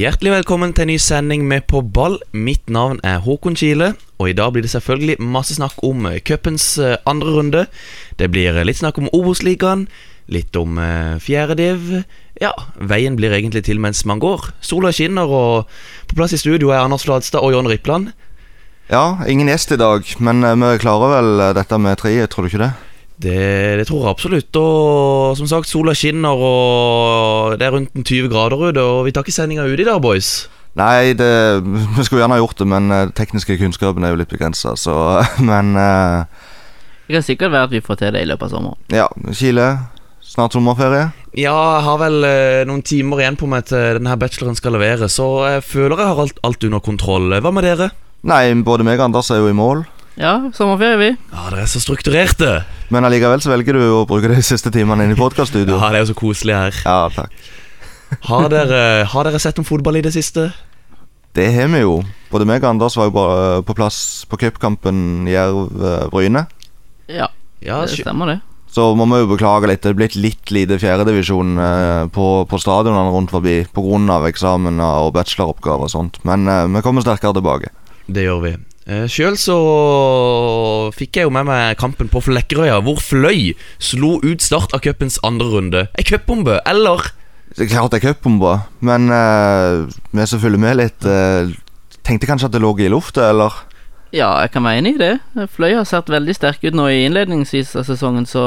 Hjertelig velkommen til en ny sending med På ball. Mitt navn er Håkon Kile, og i dag blir det selvfølgelig masse snakk om eh, cupens eh, andre runde. Det blir eh, litt snakk om Obos-ligaen, litt om fjerdediv. Ja, veien blir egentlig til mens man går. Sola skinner, og på plass i studio er Anders Fladstad og John Rippland. Ja, ingen gjest i dag, men vi klarer vel dette med treet, tror du ikke det? Det, det tror jeg absolutt. Og som sagt, sola skinner, og det er rundt en 20 grader ute. Og vi tar ikke sendinga ute i dag, boys. Nei, det, vi skulle gjerne ha gjort det, men eh, tekniske kunnskapen er jo litt begrensa, så Men uh, Det kan sikkert være at vi får til det i løpet av sommeren. ja, Chile. Snart sommerferie. Ja, jeg har vel uh, noen timer igjen på meg til denne bacheloren skal levere, så jeg føler jeg har alt, alt under kontroll. Hva med dere? Nei, både meg og Anders er jo i mål, Ja, sommerferie, vi. Ja, dere er så strukturerte. men allikevel så velger du å bruke de siste timene inne i podkaststudio. Ja, det er jo så koselig her. Ja, takk. Har dere, har dere sett om fotball i det siste? Det har vi jo. Både meg og Anders var jo bare på plass på cupkampen Jerv-Bryne. Ja, Ja, det stemmer det. Så må vi jo beklage litt. Det er blitt litt lite fjerdedivisjon eh, på, på stadionene rundt forbi pga. eksamener og bacheloroppgaver og sånt. Men eh, vi kommer sterkere tilbake. det gjør vi. Eh, Sjøl så fikk jeg jo med meg kampen på Flekkerøya, hvor Fløy slo ut start av cupens andre runde. Ei cupbombe, eller? Er klart det er cupbombe, men uh, vi som følger med litt, uh, tenkte kanskje at det lå i lufta, eller? Ja, jeg kan være enig i det. Fløy har sett veldig sterk ut nå i innledningsvis av sesongen, så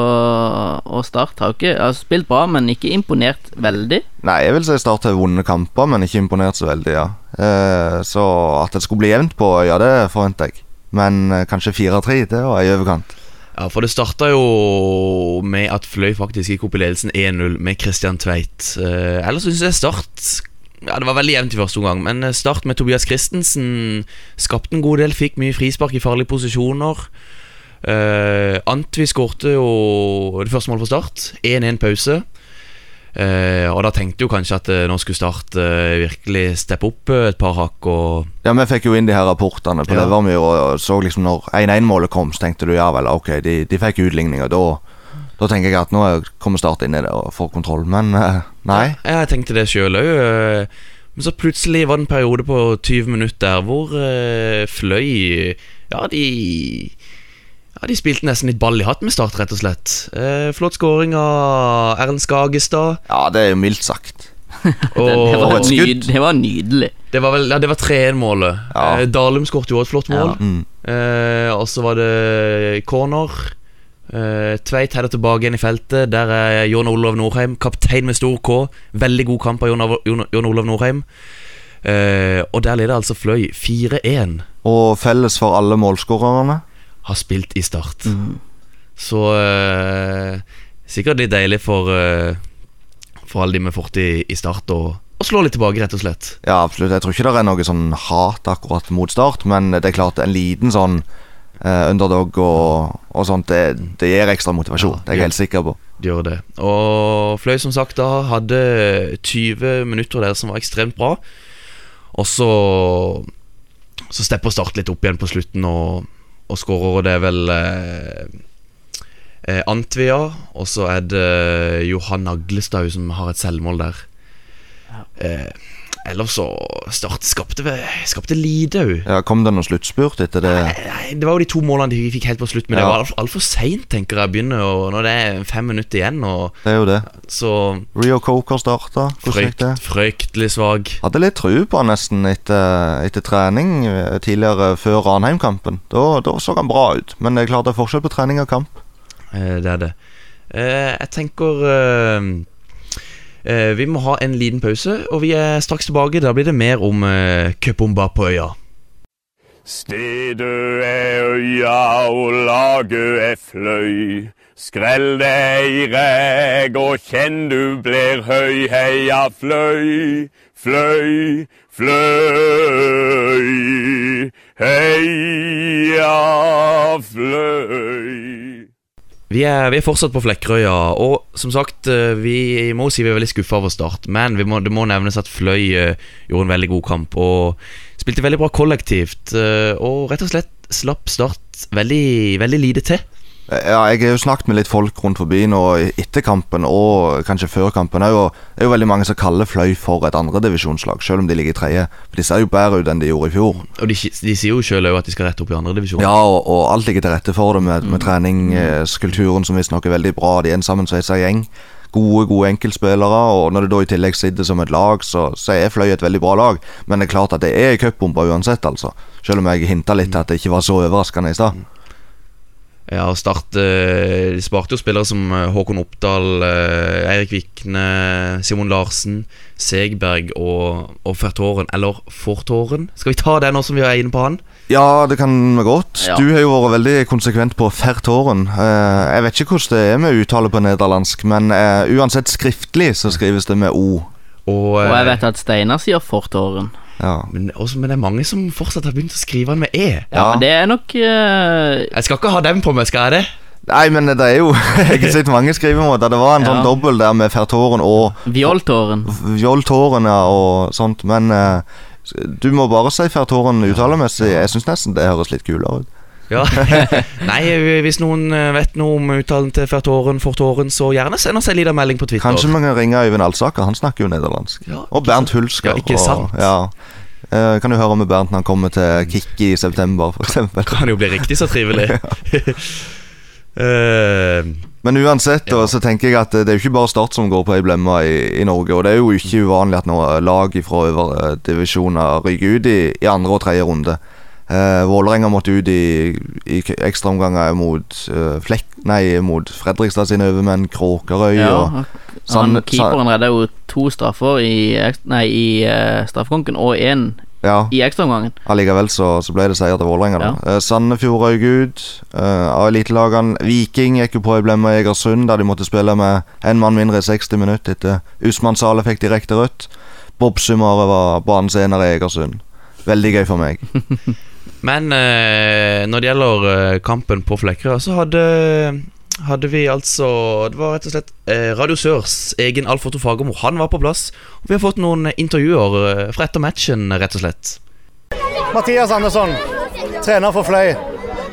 Og Start har ikke har spilt bra, men ikke imponert veldig. Nei, jeg vil si Start har vunnet kamper, men ikke imponert så veldig, ja. Eh, så at det skulle bli jevnt på, ja, det forventer jeg. Men eh, kanskje 4-3, det var i overkant. Ja, for det starta jo med at Fløy faktisk gikk opp i ledelsen 1-0 med Christian Tveit. Eh, ellers syns jeg Start Ja, det var veldig jevnt i første omgang, men eh, Start med Tobias Christensen skapte en god del, fikk mye frispark i farlige posisjoner. Uh, Antvi skårte jo det første målet for Start. 1-1 pause. Uh, og da tenkte jo kanskje at uh, nå skulle Start uh, virkelig steppe opp eh, et par hakk Ja, vi fikk jo inn de her rapportene på Ja. Levermyr, og så liksom når 1-1-målet kom, så tenkte du ja vel, ok, de, de fikk utligning, og da, da tenker jeg at nå er- kommer Start inn i det og får kontroll. Men eh, nei. Ja, jeg tenkte det sjøl òg. Men så plutselig var det en periode på 20 minutter hvor eh, Fløy Ja, de Ja, De spilte nesten litt ball i hatt med Start, rett og slett. Eh, flott skåring av Erlend Skagestad. Ja, det er jo mildt sagt. Det, det, Og var et skudd. nyd, det var nydelig. det var vel Ja, det var 3-1-målet. Ja. Eh, Dalum skåret jo også et flott mål. Ja. Mm. Eh, og så var det corner. Eh, Tveit header tilbake igjen i feltet. Der er Jon Olav Norheim, kaptein med stor K. Veldig god kamp av Jon, Jon, Jon Olav Norheim. Uh, og der leder altså Fløy 4-1. Og felles for alle målskårerne. Har spilt i Start. Mm. Så uh, sikkert litt deilig for For alle de med fortid i Start å å slå litt tilbake, rett og slett. Ja, absolutt. Jeg tror ikke det er noe sånn hat akkurat mot Start, men det er klart en liten sånn eh, underdog og, og sånt, det, det gir ekstra motivasjon. Ja, det er jeg helt sikker på. Det gjør det. Og Fløy som sagt da hadde 20 minutter der som var ekstremt bra. Og så Så stepper Start litt opp igjen på slutten og, og skårer. Og det er vel eh, eh, Antvia, og så er det Johan Aglestad som har et selvmål der. Eh, ellers så Start skapte, skapte lite òg. Ja, kom det noen sluttspurt etter det? Nei, Det var jo de to målene de fikk helt på slutt, men det var altfor alt for seint, tenker jeg. Begynner, begynne og Når det er fem minutter igjen, og Det er jo det. så Rio Coker starta. Frykt, Fryktelig svak. Hadde litt tru på han nesten etter, etter trening eh, tidligere før Ranheim-kampen. Da, da så han bra ut, men det er klart det er forskjell på trening og kamp. Eh, Det er det. Eh, Jeg tenker eh, Vi må ha en liten pause, og vi er straks tilbake. Da blir det mer om eh, cupbomba på øya. Stedet er øya og laget er fløy. Skrell deg i reg og kjenn du blir høy. Heia fløy, fløy, fløy. Heia fløy. Vi er, vi er fortsatt på Flekkerøya, og som sagt, eh, vi må si vi er veldig skuffa over Start. Men må, det må nevnes at Fløy eh, gjorde en veldig god kamp og spilte veldig bra kollektivt. eh, Og rett og slett slapp Start veldig, veldig lite til. Ja, jeg har jo snakket med litt folk rundt forbi nå etter kampen, og kanskje før kampen. Jo, det er jo veldig mange som kaller Fløy for et andredivisjonslag, selv om de ligger i tredje. For de ser jo bedre ut enn de gjorde i fjor. Og de, de sier jo sjøl at de skal rette opp i andredivisjon. Ja, og, og alt ligger til rette for det med, med treningskulturen, som visstnok er veldig bra. De er en sammensveisa gjeng. Gode, gode enkeltspillere, og når det da i tillegg sitter som et lag, så, så er Fløy et veldig bra lag. Men det er klart at det er cupbomber uansett, altså. Selv om jeg hinta litt at det ikke var så overraskende i stad. Ja, og Start eh, De sparte jo spillere som eh, Håkon Oppdal, eh, Eirik Vikne, Simon Larsen, Segberg og, og Fertåren. Eller Fortåren? Skal vi ta det nå som vi er inne på han? Ja, det kan vi godt. Ja. Du har jo vært veldig konsekvent på Fertåren. Eh, jeg vet ikke hvordan det er med uttale på nederlandsk, men eh, uansett skriftlig så skrives det med O. Og, Og jeg vet at Steinar sier Fortåren. Ja. men, også, men det er mange som fortsatt har begynt å skrive den med E. Ja, Ja. men det er nok uh... Jeg skal ikke ha dem på meg, skal jeg det? Nei, men det er jo Jeg har sett mange skrivemåter. Det var en sånn Ja. dobbel der med Fertoren og Vjoltåren. Vjoltåren ja, og sånt, men uh, du må bare si Fertoren uttalemessig. Jeg syns nesten det høres litt kulere ut. Ja. Nei, hvis noen eh, vet noe om uttalen til Fertoren, Fortoren, så gjerne send oss en liten melding på Twitter. Kanskje vi kan ringe Øyvind Alsaker, han snakker jo nederlandsk. Ja, Og Bernt Hulsker. Ja, ikke sant? Og, ja. Eh, kan du høre med Bernt når han kommer til Kikki i september, f.eks. kan jo bli riktig så trivelig. uh, Men uansett, Ja. da, så tenker jeg at det er jo ikke bare Start som går på ei blemme i, i Norge. Og det er jo ikke uvanlig at noen lag fra øvre divisjoner ryker ut i, i andre og tredje runde. Eh, Vålerenga måtte ut i, i ekstraomganger mot Flekk Nei, mot Fredrikstad sine overmenn, Kråkerøy Ja, og Sand- keeperen redda jo to straffer i, nei, i uh, straffekonken, og én Ja, i ekstraomgangen. allikevel så, så ble det seier til Vålerenga. da. Eh, Sandefjord røyk ut. eh, av elitelagene Viking gikk jo på blemme i Egersund, der de måtte spille med én mann mindre i 60 minutter etter Usman Sale fikk direkte rødt. Bob Sumare var banens ener i Egersund. Veldig gøy for meg. Men eh, når det gjelder eh, kampen på Flekkerøy, så hadde, hadde vi altså Det var rett og slett eh, Radio Sørs egen Alf Otto Fagermo. Han var på plass. Og vi har fått noen intervjuer eh, fra etter matchen, rett og slett. Mathias Andersson, trener for Fløy.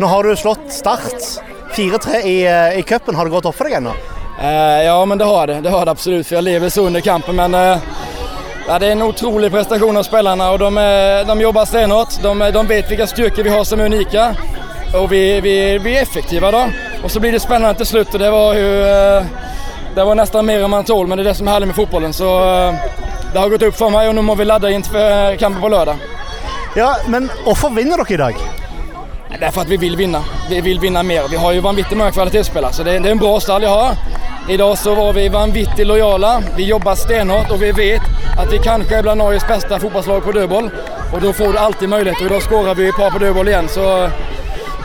Nå har du slått Start 4-3 i, i cupen. Har det gått opp for deg ennå? Eh, ja, men det har det. Det har det absolutt. For jeg lever så under kampen. Men eh, ja, det er en utrolig prestasjon av spillerne. og de, er, de jobber stenhardt. De, de vet hvilke styrker vi har som er unike. Og vi, vi, vi er effektive. da. Og så blir det spennende til slutt. og det var ju eh, det var nesten mer enn man tål, men det er det som er herlig med fotbollen. Så eh, det har gått opp for meg, og nå må vi lade inn til kampen på lørdag. Ja, men hvorfor vinner dere i dag? Det er for at vi vil vinne. Vi vil vinne mer. Vi har jo vanvittig mange kvalitetsspillere, så det, är en bra stall jeg har. I dag så var vi vanvittig lojala. Vi jobber stenhårt og vi vet at vi kanskje er blant Norges beste fotballag på dødball. Og da får du alltid mulighet, og da skårer vi et par på dødball igjen, så...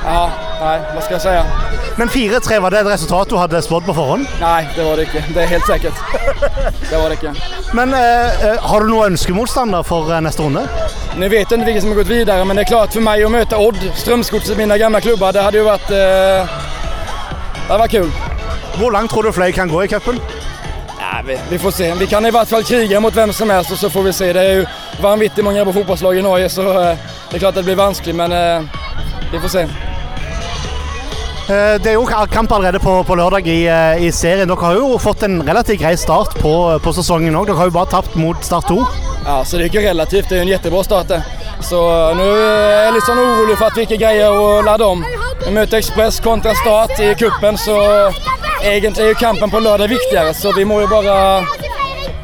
Ja, nej, hva skal jeg si Men 4-3, var det et resultat du hadde spådd på forhånd? Nei, det var det ikke. Det er helt sikkert. Det var det ikke. Men eh, eh, har du noen ønskemotstander for eh, neste runde? Nu vet jag inte vilka som har gått videre, men det er klart for meg å møte Odd, Strømsgodset, mine gamle klubber, det hadde jo vært Eh, det vært kul. Hvor langt tror du Fløy kan gå i cupen? Vi, vi får se. Vi kan i hvert fall krige mot hvem som helst og så får vi se. Det er jo vanvittig mange på fotbollslag i Norge så eh, det er klart det blir vanskelig, men eh, vi får se. Eh, Det er jo kamp allerede på, på lørdag i, eh, i serien. Dere har jo fått en relativt grei start på, på sesongen òg. Dere har jo bare tapt mot Start 2. Ja, så det er ikke relativt. Det er en jättebra start. Så nå er jeg litt sånn urolig orolig at vi ikke greier å lade om. Vi møter Express kontra Start i kuppen så egentlig er jo kampen på lørdag viktigere. så vi må jo bare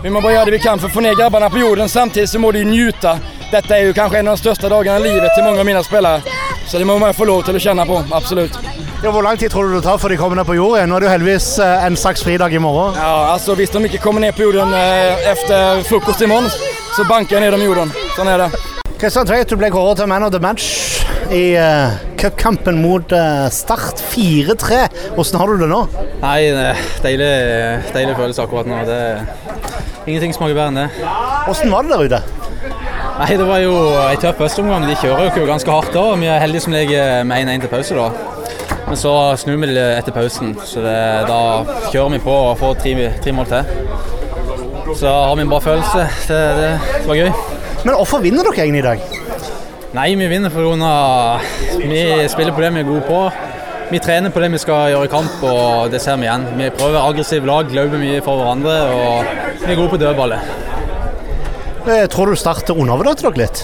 vi må bare gjøre det vi kan for å få ned grabbarna på jorden. Samtidig så må de nyte. njuta. er jo kanskje en av de største dagene i livet til mange av mine spillere. Så det må man få lov til å kjenne på, absolut. Ja, hvor lang tid tror du det tar før de kommer ned på jorden? Nå er det jo heldigvis eh, en slags fridag i morgen. Ja, altså Hvis de ikke kommer ned på jorden eh, frokost i morgen, så banker jeg ned dem i jorden. Sånn er det. Kristian Tveit, du ble kåret til man of the match i uh, cupkampen mot eh, Start 4-3. Hvordan har du det nå? Nei, det deilig, deilig følelse akkurat nå. Det ingenting smaker bedre enn det. Hvordan var det der ute? Nei, Det var jo en tøff førsteomgang. De kjører jo ikke ganske hardt da. Vi er heldige som ligger med 1-1 til pause. da. Men så snur vi det etter pausen, så det, da kjører vi på og får tre, tre mål til. Så har vi en bra følelse. Det, det, det var gøy. Men hvorfor vinner dere egentlig i dag? Nei, vi vinner pga. vi spiller på det vi er gode på. Vi trener på det vi skal gjøre i kamp, og det ser vi igjen. Vi prøver aggressiv lag, løper mye for hverandre, og vi er gode på dødballer. Eh, Tror du Start undervurderte dere litt?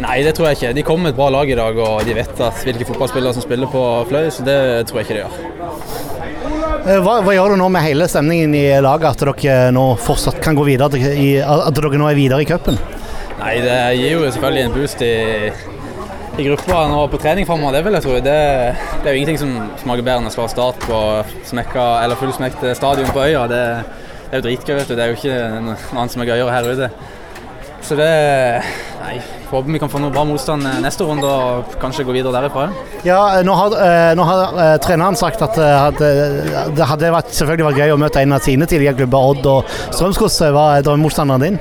Nei, det tror jeg ikke. De kom med et bra lag i dag, og de vet at hvilke fotballspillere som spiller på Fløy, så det tror jeg ikke de gjør. Eh, Hva, hva gjør du nå med hele stemningen i laget, at dere nå fortsatt kan gå videre i, at dere nå er videre i cupen? Nei, det gir jo selvfølgelig en boost i, i gruppa nå på trening framover, det vil jeg tro. Det, det er jo ingenting som smaker bedre enn å slå Start på smekka, eller fullsmekt stadion på Øya. Det, det er jo dritgøy, vet du. Det er jo ikke noe annet som er gøyere her ute. Så det Nei, får håpe vi kan få noe bra motstand neste runde og kanskje gå videre derifra. Ja, eh, Nå har, eh, nå har eh, treneren sagt at eh, det hadde vært, selvfølgelig vært gøy å møte en av sine tidligere klubber, Odd og Strømskos. Hva er drømmemotstanderen din?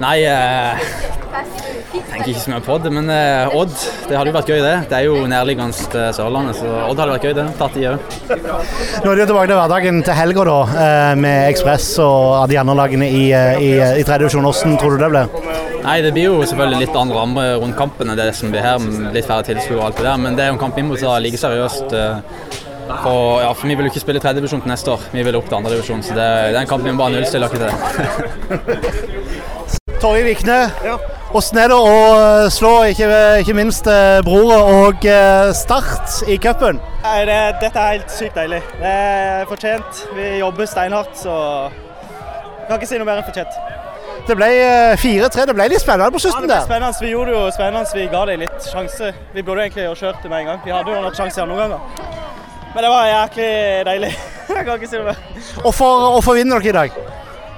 Nei, eh, jeg tenker ikke så mye på det, men eh, Odd, det hadde jo vært gøy det. Det er jo nærliggende til Sørlandet, så Odd hadde vært gøy det. Tatt i òg. Nå er det tilbake til hverdagen til helga, da, eh, med Ekspress og de andre lagene i, eh, i, i tredje divisjon. Hvordan tror du det blir? Nei, det blir jo selvfølgelig litt andre rammer rundt kampen enn det som blir her, litt færre tilskuere og alt det der, men det er jo en kamp vi må ta like seriøst. Og For, ja, for vi vil jo ikke spille tredjedivisjon til neste år, vi vil opp til andredivisjon, så det, det er en kamp vi må bare nullstille oss det. Torje Vikne, hvordan er det å eh, slå ikke, ikke minst broren og eh, Start i cupen? Det, dette er helt sykt deilig. Det er fortjent. Vi jobber steinhardt, så jeg kan ikke si noe mer enn fortjent. Det ble eh, 4-3. Det ble litt spennende på Ja, det ble der. spennende. Vi gjorde det jo spennende. Vi ga dem litt sjanse. Vi burde egentlig ha kjørt det med en gang. Vi hadde jo nok sjanse andre ganger. Men det var jæklig deilig. Jeg kan ikke si noe mer. Hvorfor hvorfor vinner dere i dag?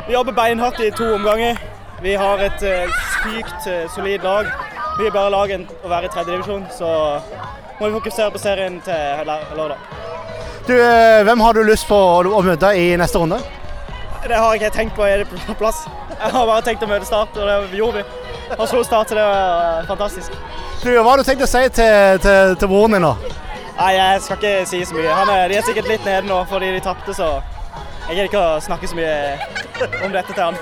Vi jobber beinhardt i to omganger. Vi har et eh, sykt eh, solid lag. Vi er bare lag enn å være i tredjedivisjon, så må vi fokusere på serien til lør- lørdag. Du, eh, hvem har du lyst på å møte i neste runde? Det har jeg ikke tenkt på, er det på plass. Jeg har bare tenkt å møte Start, og det gjorde vi. Og slo Start, så det var eh, fantastisk. Du, hva har du tenkt å si til, til, til broren din nå? Nei, jeg skal ikke si så mye. Han er, de er sikkert litt nede nå fordi de tapte, så jeg gidder ikke å snakke så mye om dette til han.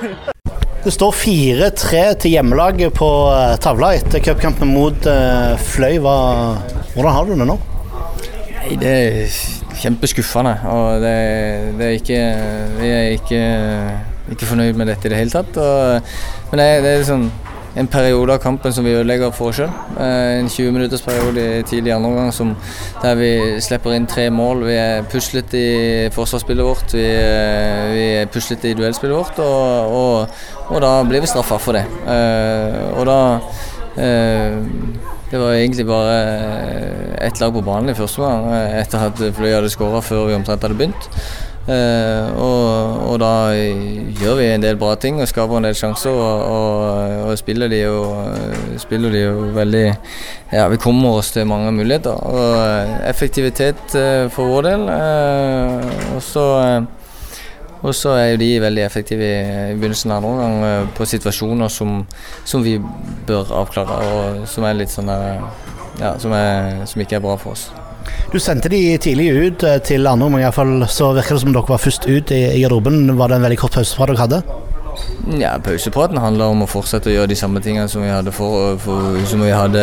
Det står 4-3 til hjemmelaget på eh, tavla etter cupkampen mot eh, Fløy. Hva, hvordan har du det nå? Nei, det er kjempeskuffende. Og det, det er ikke Vi er ikke, ikke fornøyd med dette i det hele tatt. Og, men det, det er sånn en periode av kampen som vi ødelegger for oss sjøl. En 20 minutters periode i tidlig andre omgang der vi slipper inn tre mål. Vi er puslet i forsvarsspillet vårt, vi, er- vi er puslet i duellspillet vårt, og, og, og da blir vi straffa for det. Eh, og da eh, det var egentlig bare eh, ett lag på banen i første gang, eh, etter at flyet hadde skåra før vi omtrent hadde begynt. Eh, og, og da gjør vi en del bra ting og skaper en del sjanser, og, og, og spiller, de jo, spiller de jo veldig Ja, vi kommer oss til mange muligheter. Og effektivitet for vår del. og så og så er de veldig effektive i begynnelsen av andre omgang på situasjoner som, som vi bør avklare, og som er litt sånn ja, som, er, som ikke er bra for oss. Du sendte de tidlig ut eh, til andre omgang, iallfall så virker det som dere var først ut i garderoben. Var det en veldig kort pause fra dere hadde? Ja, Pausepraten handler om å fortsette å gjøre de samme tingene som vi hadde, for, for, som vi hadde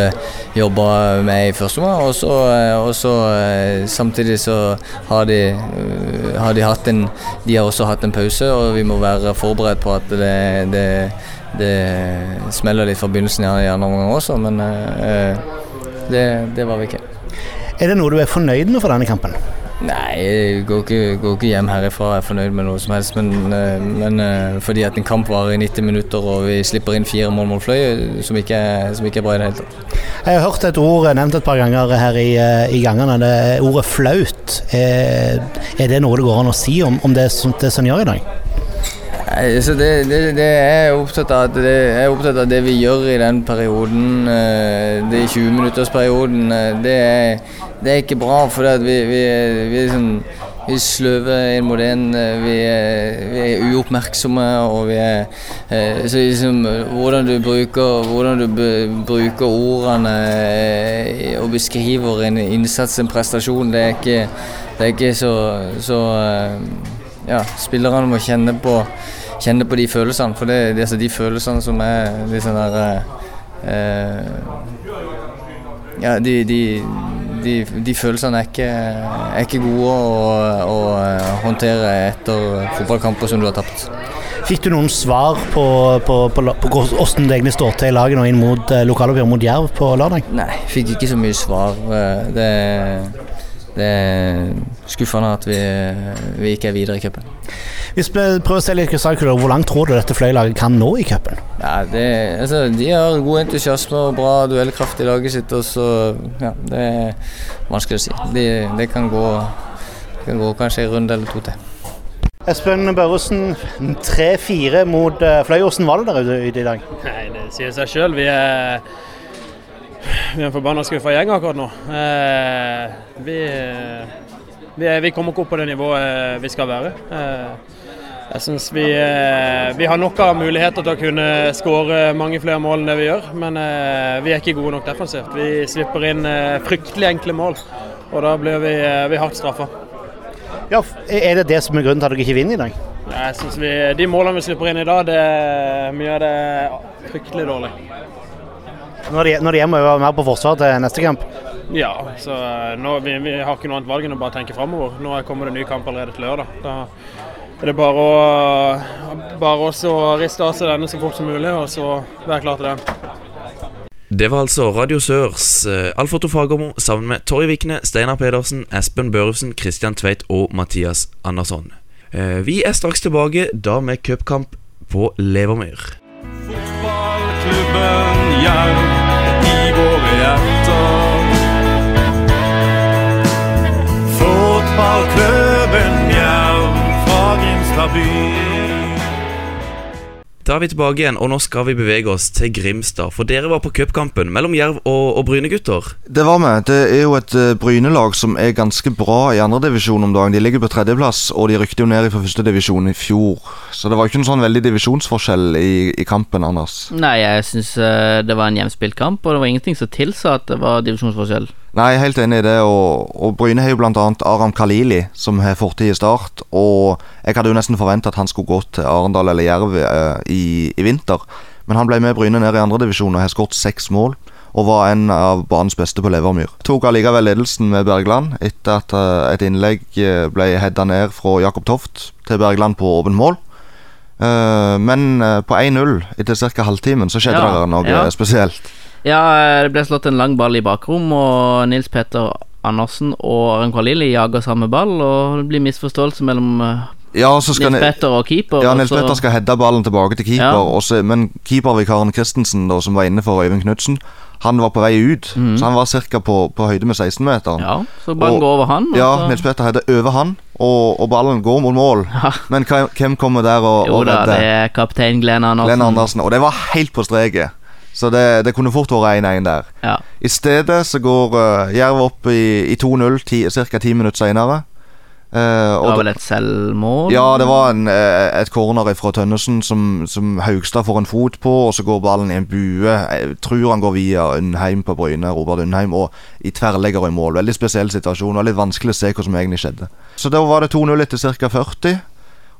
jobba med i første omgang. Og så, eh, eh, samtidig så har de, eh, har de hatt en De har også hatt en pause, og vi må være forberedt på at det, det, det smeller litt fra begynnelsen i andre omgang også, men det, det var vi ikke. Er det noe du er fornøyd med for denne kampen? Nei, jeg går ikke, går ikke hjem herifra og er fornøyd med noe som helst. Men, eh, men eh, fordi at en kamp varer i 90 minutter og vi slipper inn fire mål mot Fløy, som ikke, som ikke er bra i det hele tatt. Jeg har hørt et ord nevnt et par ganger her i, eh, i gangene. Det ordet flaut. Er, er det noe det går an å si om, om det, det som gjør i dag? Nei, så det, det, det er opptatt av det, er opptatt av det vi gjør i den perioden, eh, det 20-minuttersperioden. Det, det er ikke bra, for vi, vi, vi er sånn vi sløver inn mot en. eh, Vi, vi er uoppmerksomme, og vi er eh, så liksom, Hvordan du bruker, hvordan du bruker ordene eh, og beskriver en innsats, en prestasjon, det er ikke, det er ikke så, så eh, Ja, spillerne må kjenne på, kjenne på de følelsene, for det, det er altså de følelsene som er litt sånn der eh, ja, de, de, de, de følelsene er ikke, er ikke gode å, å eh, håndtere etter fotballkamper som du har tapt. Fikk du noen svar på, på, på, på hvordan det egentlig står til i laget nå inn mot eh, lokaloppgjøret mot Jerv på lørdag? Nei, fikk ikke så mye svar. Eh, Det, det er skuffende at vi, vi ikke er videre i cupen. Hvis vi prøver å se litt krystallkuler, hvor langt tror du dette Fløy-laget kan nå i cupen? Ja, det, altså, de har god entusiasme og bra duellkraft i laget sitt, og så ja, Det er vanskelig å si. Det de kan, gå, kan gå kanskje en runde eller to til. Espen Børresen, 3-4 mot uh, Fløy. Hvordan var det der ute i dag? Nei, det sier seg sjøl. Vi er vi er en forbanna skuffa gjeng akkurat nå. Eh, vi, vi, er, vi kommer ikke opp på det nivået vi skal være. Eh, jeg synes vi, eh, vi har nok av muligheter til å kunne skåre mange flere mål enn det vi gjør, men eh, vi er ikke gode nok defensivt. Vi slipper inn eh, fryktelig enkle mål, og da blir vi, vi hardt straffa. Ja, er det det som er grunnen til at dere ikke vinner i dag? Jeg synes vi, De målene vi slipper inn i dag, det mye av det er fryktelig dårlig. Når de, når de er med å være mer på forsvar til neste kamp? Ja, så nå, vi, vi har ikke noe annet valg enn å bare tenke framover. Nå kommer det en ny kamp allerede til lørdag. Da er det bare å bare å riste av seg denne så fort som mulig, og så være klar til den. Det var altså Radio Sørs uh, Alf-Otto Fagermo sammen med Torje Vikne, Steinar Pedersen, Espen Børufsen, Christian Tveit og Mathias Andersson. Eh, vi er straks tilbake, da med cupkamp på Levermyr. Fotballklubben Jerv i våre hjerter. Fotballklubben fra Grimstad. Da er vi tilbake igjen, og nå skal vi bevege oss til Grimstad. For dere var på cupkampen mellom Jerv og, og Bryne, gutter. Det var vi. Det er jo et uh, Bryne-lag som er ganske bra i andredivisjon om dagen. De ligger på tredjeplass, og de rykte jo ned fra førstedivisjon i fjor. Så det var ikke noen sånn veldig divisjonsforskjell i, i kampen, Anders. Nei, jeg syns det var en hjemspilt kamp, og det var ingenting som tilsa at det var divisjonsforskjell. Nei, jeg er helt enig i det. Og, og Bryne har jo bl.a. Aram Khalili, som har fortid i Start. Og jeg hadde jo nesten forventa at han skulle gå til Arendal eller Jerv eh, i, i vinter. Men han ble med Bryne ned i andredivisjon og har skåret seks mål. Og var en av banens beste på Levermyr. Tok allikevel ledelsen med Bergland etter at eh, et innlegg eh, ble heada ned fra Jakob Toft til Bergland på åpent mål. Eh, men eh, på 1-0 etter ca. halvtimen så skjedde Ja, det noe ja. spesielt. Ja, det ble slått en lang ball i bakrom, og Nils Petter Andersen og Aron Kvalili jager samme ball, og det blir misforståelse mellom eh, Ja, Nils Petter og keeper. Ja, Nils Petter skal heade ballen tilbake til keeper, Ja. så- men keepervikaren Christensen, da, som var inne for Øyvind Knutsen, han var på vei ut. Så han var ca. På, på høyde med 16-meteren. Mhm. Ja, så ballen går over han, Ja, så- Nils Petter header over han, og, og ballen går mot mål. Men hvem kommer der og, Jo og da, det er kaptein Glenn Andersen. Glenn Andersen. Og det var helt på streket. Så det, det kunne fort vært 1-1 der. Ja. I stedet så går uh, Jerv opp i, i 2-0 ca. ti minutter senere. Eh, Det var vel et selvmål? ja, det var en, eh, et corner fra Tønnesen som, som Haugstad får en fot på, og så går ballen i en bue. Jeg tror han går via Undheim på Bryne, Robert Undheim, og i tverrlegger i mål. Veldig spesiell situasjon, og litt vanskelig å se hva som egentlig skjedde. Så da var det 2-0 etter ca. 40,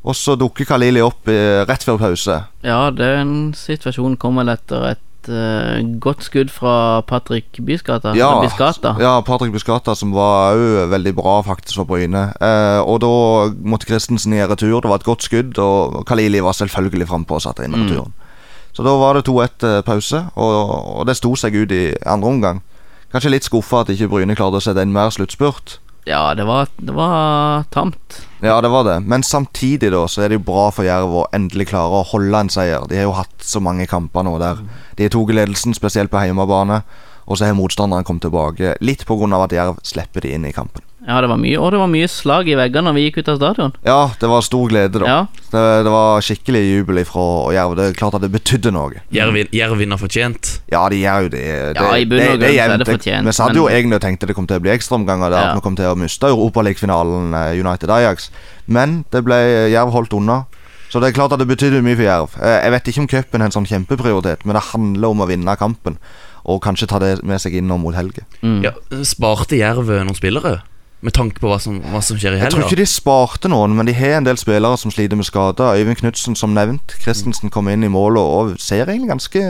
og så dukker Kalili opp eh, rett før pause. Ja, den situasjonen kom vel etter et eh, godt skudd fra Patrick Bysgata. Ja, eller Biscata. ja, Patrick Buscata, som var òg veldig bra faktisk for Bryne. Uh, og da måtte Christensen i retur. Det var et godt skudd, og Kalili var selvfølgelig frampå og satte inn Mm. returen. Så da var det 2-1 eh, pause, og, og det sto seg ut i andre omgang. Kanskje litt skuffa at ikke Bryne klarte å sette inn mer sluttspurt. Ja, det var, det var tamt. Ja, det var det. Men samtidig da så er det jo bra for Jerv å endelig klare å holde en seier. De har jo hatt så mange kamper nå der de tatt ledelsen, spesielt på hjemmebane. Og så har motstanderen kommet tilbake, litt pga. at Jerv slipper de inn i kampen. Ja, det var mye, og det var mye slag i veggene når vi gikk ut av stadion. Ja, det var stor glede, da. Ja. Det, det var skikkelig jubel fra Jerv. Det er klart at det betydde noe. Jerv vinner fortjent. Ja, de gjør jo det. det Ja, i bunn og grunn er det fortjent, Vi satt jo men- egentlig og tenkte det kom til å bli ekstraomganger der. Ja. Vi kom til å miste Europaligafinalen eh, United Ajax. Men det ble Jerv holdt unna. Så det er klart at det betydde mye for Jerv. Eh, Jeg vet ikke om cupen er en sånn kjempeprioritet, men det handler om å vinne kampen. Og kanskje ta det med seg inn nå mot helga. Ja, sparte Jerv noen spillere? Med tanke på hva som, hva som skjer i Jeg tror ikke de sparte noen, men de har en del spillere som sliter med skader. Øyvind Knutsen, som nevnt. Christensen kom inn i målet og ser egentlig ganske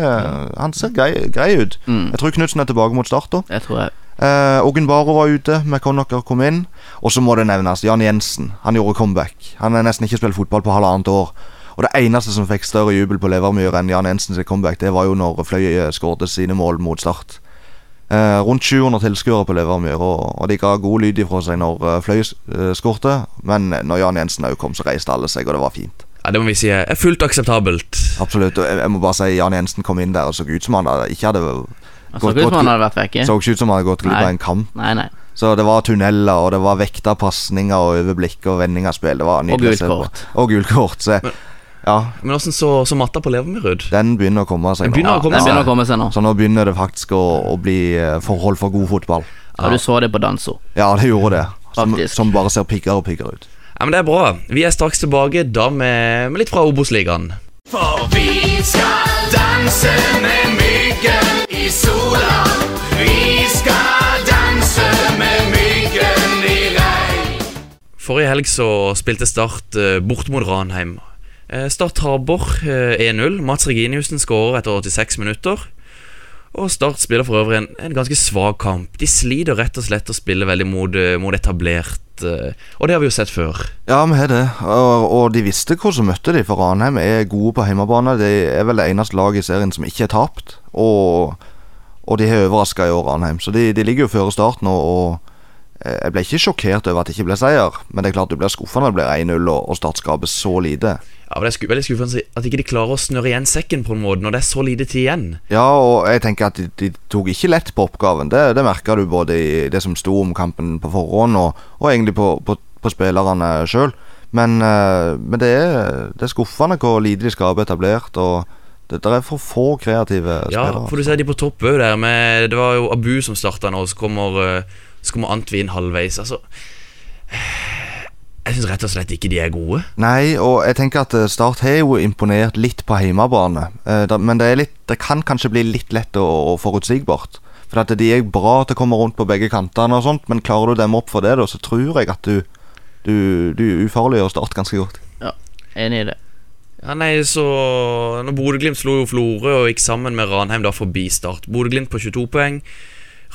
Han ser grei, grei ut. Mm. Jeg tror Knutsen er tilbake mot start. da Jeg tror jeg. Eh, Ogunbaro var ute, McConnocker kom inn. Og så må det nevnes Jan Jensen. Han gjorde comeback. Han har nesten ikke spilt fotball på halvannet år. Og det eneste som fikk større jubel på Levermyr enn Jan Jensens comeback, det var jo når Fløy skåret sine mål mot Start. Eh, rundt 700 tilskuere på Levermyr, og, og de ga god lyd ifra seg når uh, Fløy uh, skårte. Men når Jan Jensen òg kom, så reiste alle seg, og det var fint. Ja, Det må vi si er fullt akseptabelt. Absolutt. Og jeg, jeg må bare si Jan Jensen kom inn der og så ut som han hadde, ikke hadde så ikke ut som han hadde vært vekke. Så ikke ut som han hadde gått glipp av en kamp. Nei, nei. Så det var tunneler, og det var vekta pasninger og overblikk og vending av spill. Det var nydelig Og gult kort. Og gult kort. Så, ja, Men åssen så, så matta på Levermyrud? den begynner å komme seg Den begynner å komme Den seg. begynner å komme seg nå. Så nå begynner det faktisk å, å bli eh, forhold for god fotball. Ja, du så det på Danso. Ja, det gjorde det. Som, Faktisk. som bare ser piggere og piggere ut. Ja, men Det er bra. Vi er straks tilbake da med, med litt fra Obos-ligaen. For vi skal danse med myggen i sola. Vi skal danse med myggen i regn. Forrige helg så spilte Start eh, bort mot Ranheim. Eh, Start taper eh, 1-0. Mats Reginiussen skårer etter 86 minutter. Og Start spiller for øvrig en, en ganske svak kamp. De sliter rett og slett å spille veldig mot, eh, mot etablert. Og det har vi jo sett før. Ja, vi har det. Og, og de visste hvor som møtte de, for Ranheim er gode på hjemmebane. De er vel det eneste laget i serien som ikke er tapt. Og, og de har overraska i år, Ranheim. Så de, de ligger jo før start nå. Og jeg ble ikke sjokkert over at det ikke ble seier, men det er klart du blir skuffa når det blir 1-0 og, og Start skaper så lite. Ja, Det er veldig skuffende at ikke de klarer å snøre igjen sekken på en måte når det er så lite tid igjen. Ja, og jeg tenker at de, de tok ikke lett på oppgaven. Det, det merka du både i det som sto om kampen på forhånd, og, og egentlig på, på, på spillerne sjøl. Men, eh, men det, er, det er skuffende hvor lite de skaper etablert. Og det, er for få kreative Ja, spillere. for du ser de på topp òg der. Med, det var jo Abu som starta nå, så kommer, eh, så kommer Antvin halvveis. Altså Jeg syns rett og slett ikke de er gode. Nei, og jeg tenker at eh, Start har jo imponert litt på hjemmebane. Eh, Men det, er litt, det kan kanskje bli litt lett og, forutsigbart. For at de er bra til å komme rundt på begge kantene, og sånt men klarer du å demme opp for det, da, så tror jeg at du, du, du ufarliggjør Start ganske godt. Ja, enig i det. Ja, nei, så Når Bodø-Glimt slo jo Florø og gikk sammen med Ranheim da forbi Start. Bodø-Glimt på 22 poeng,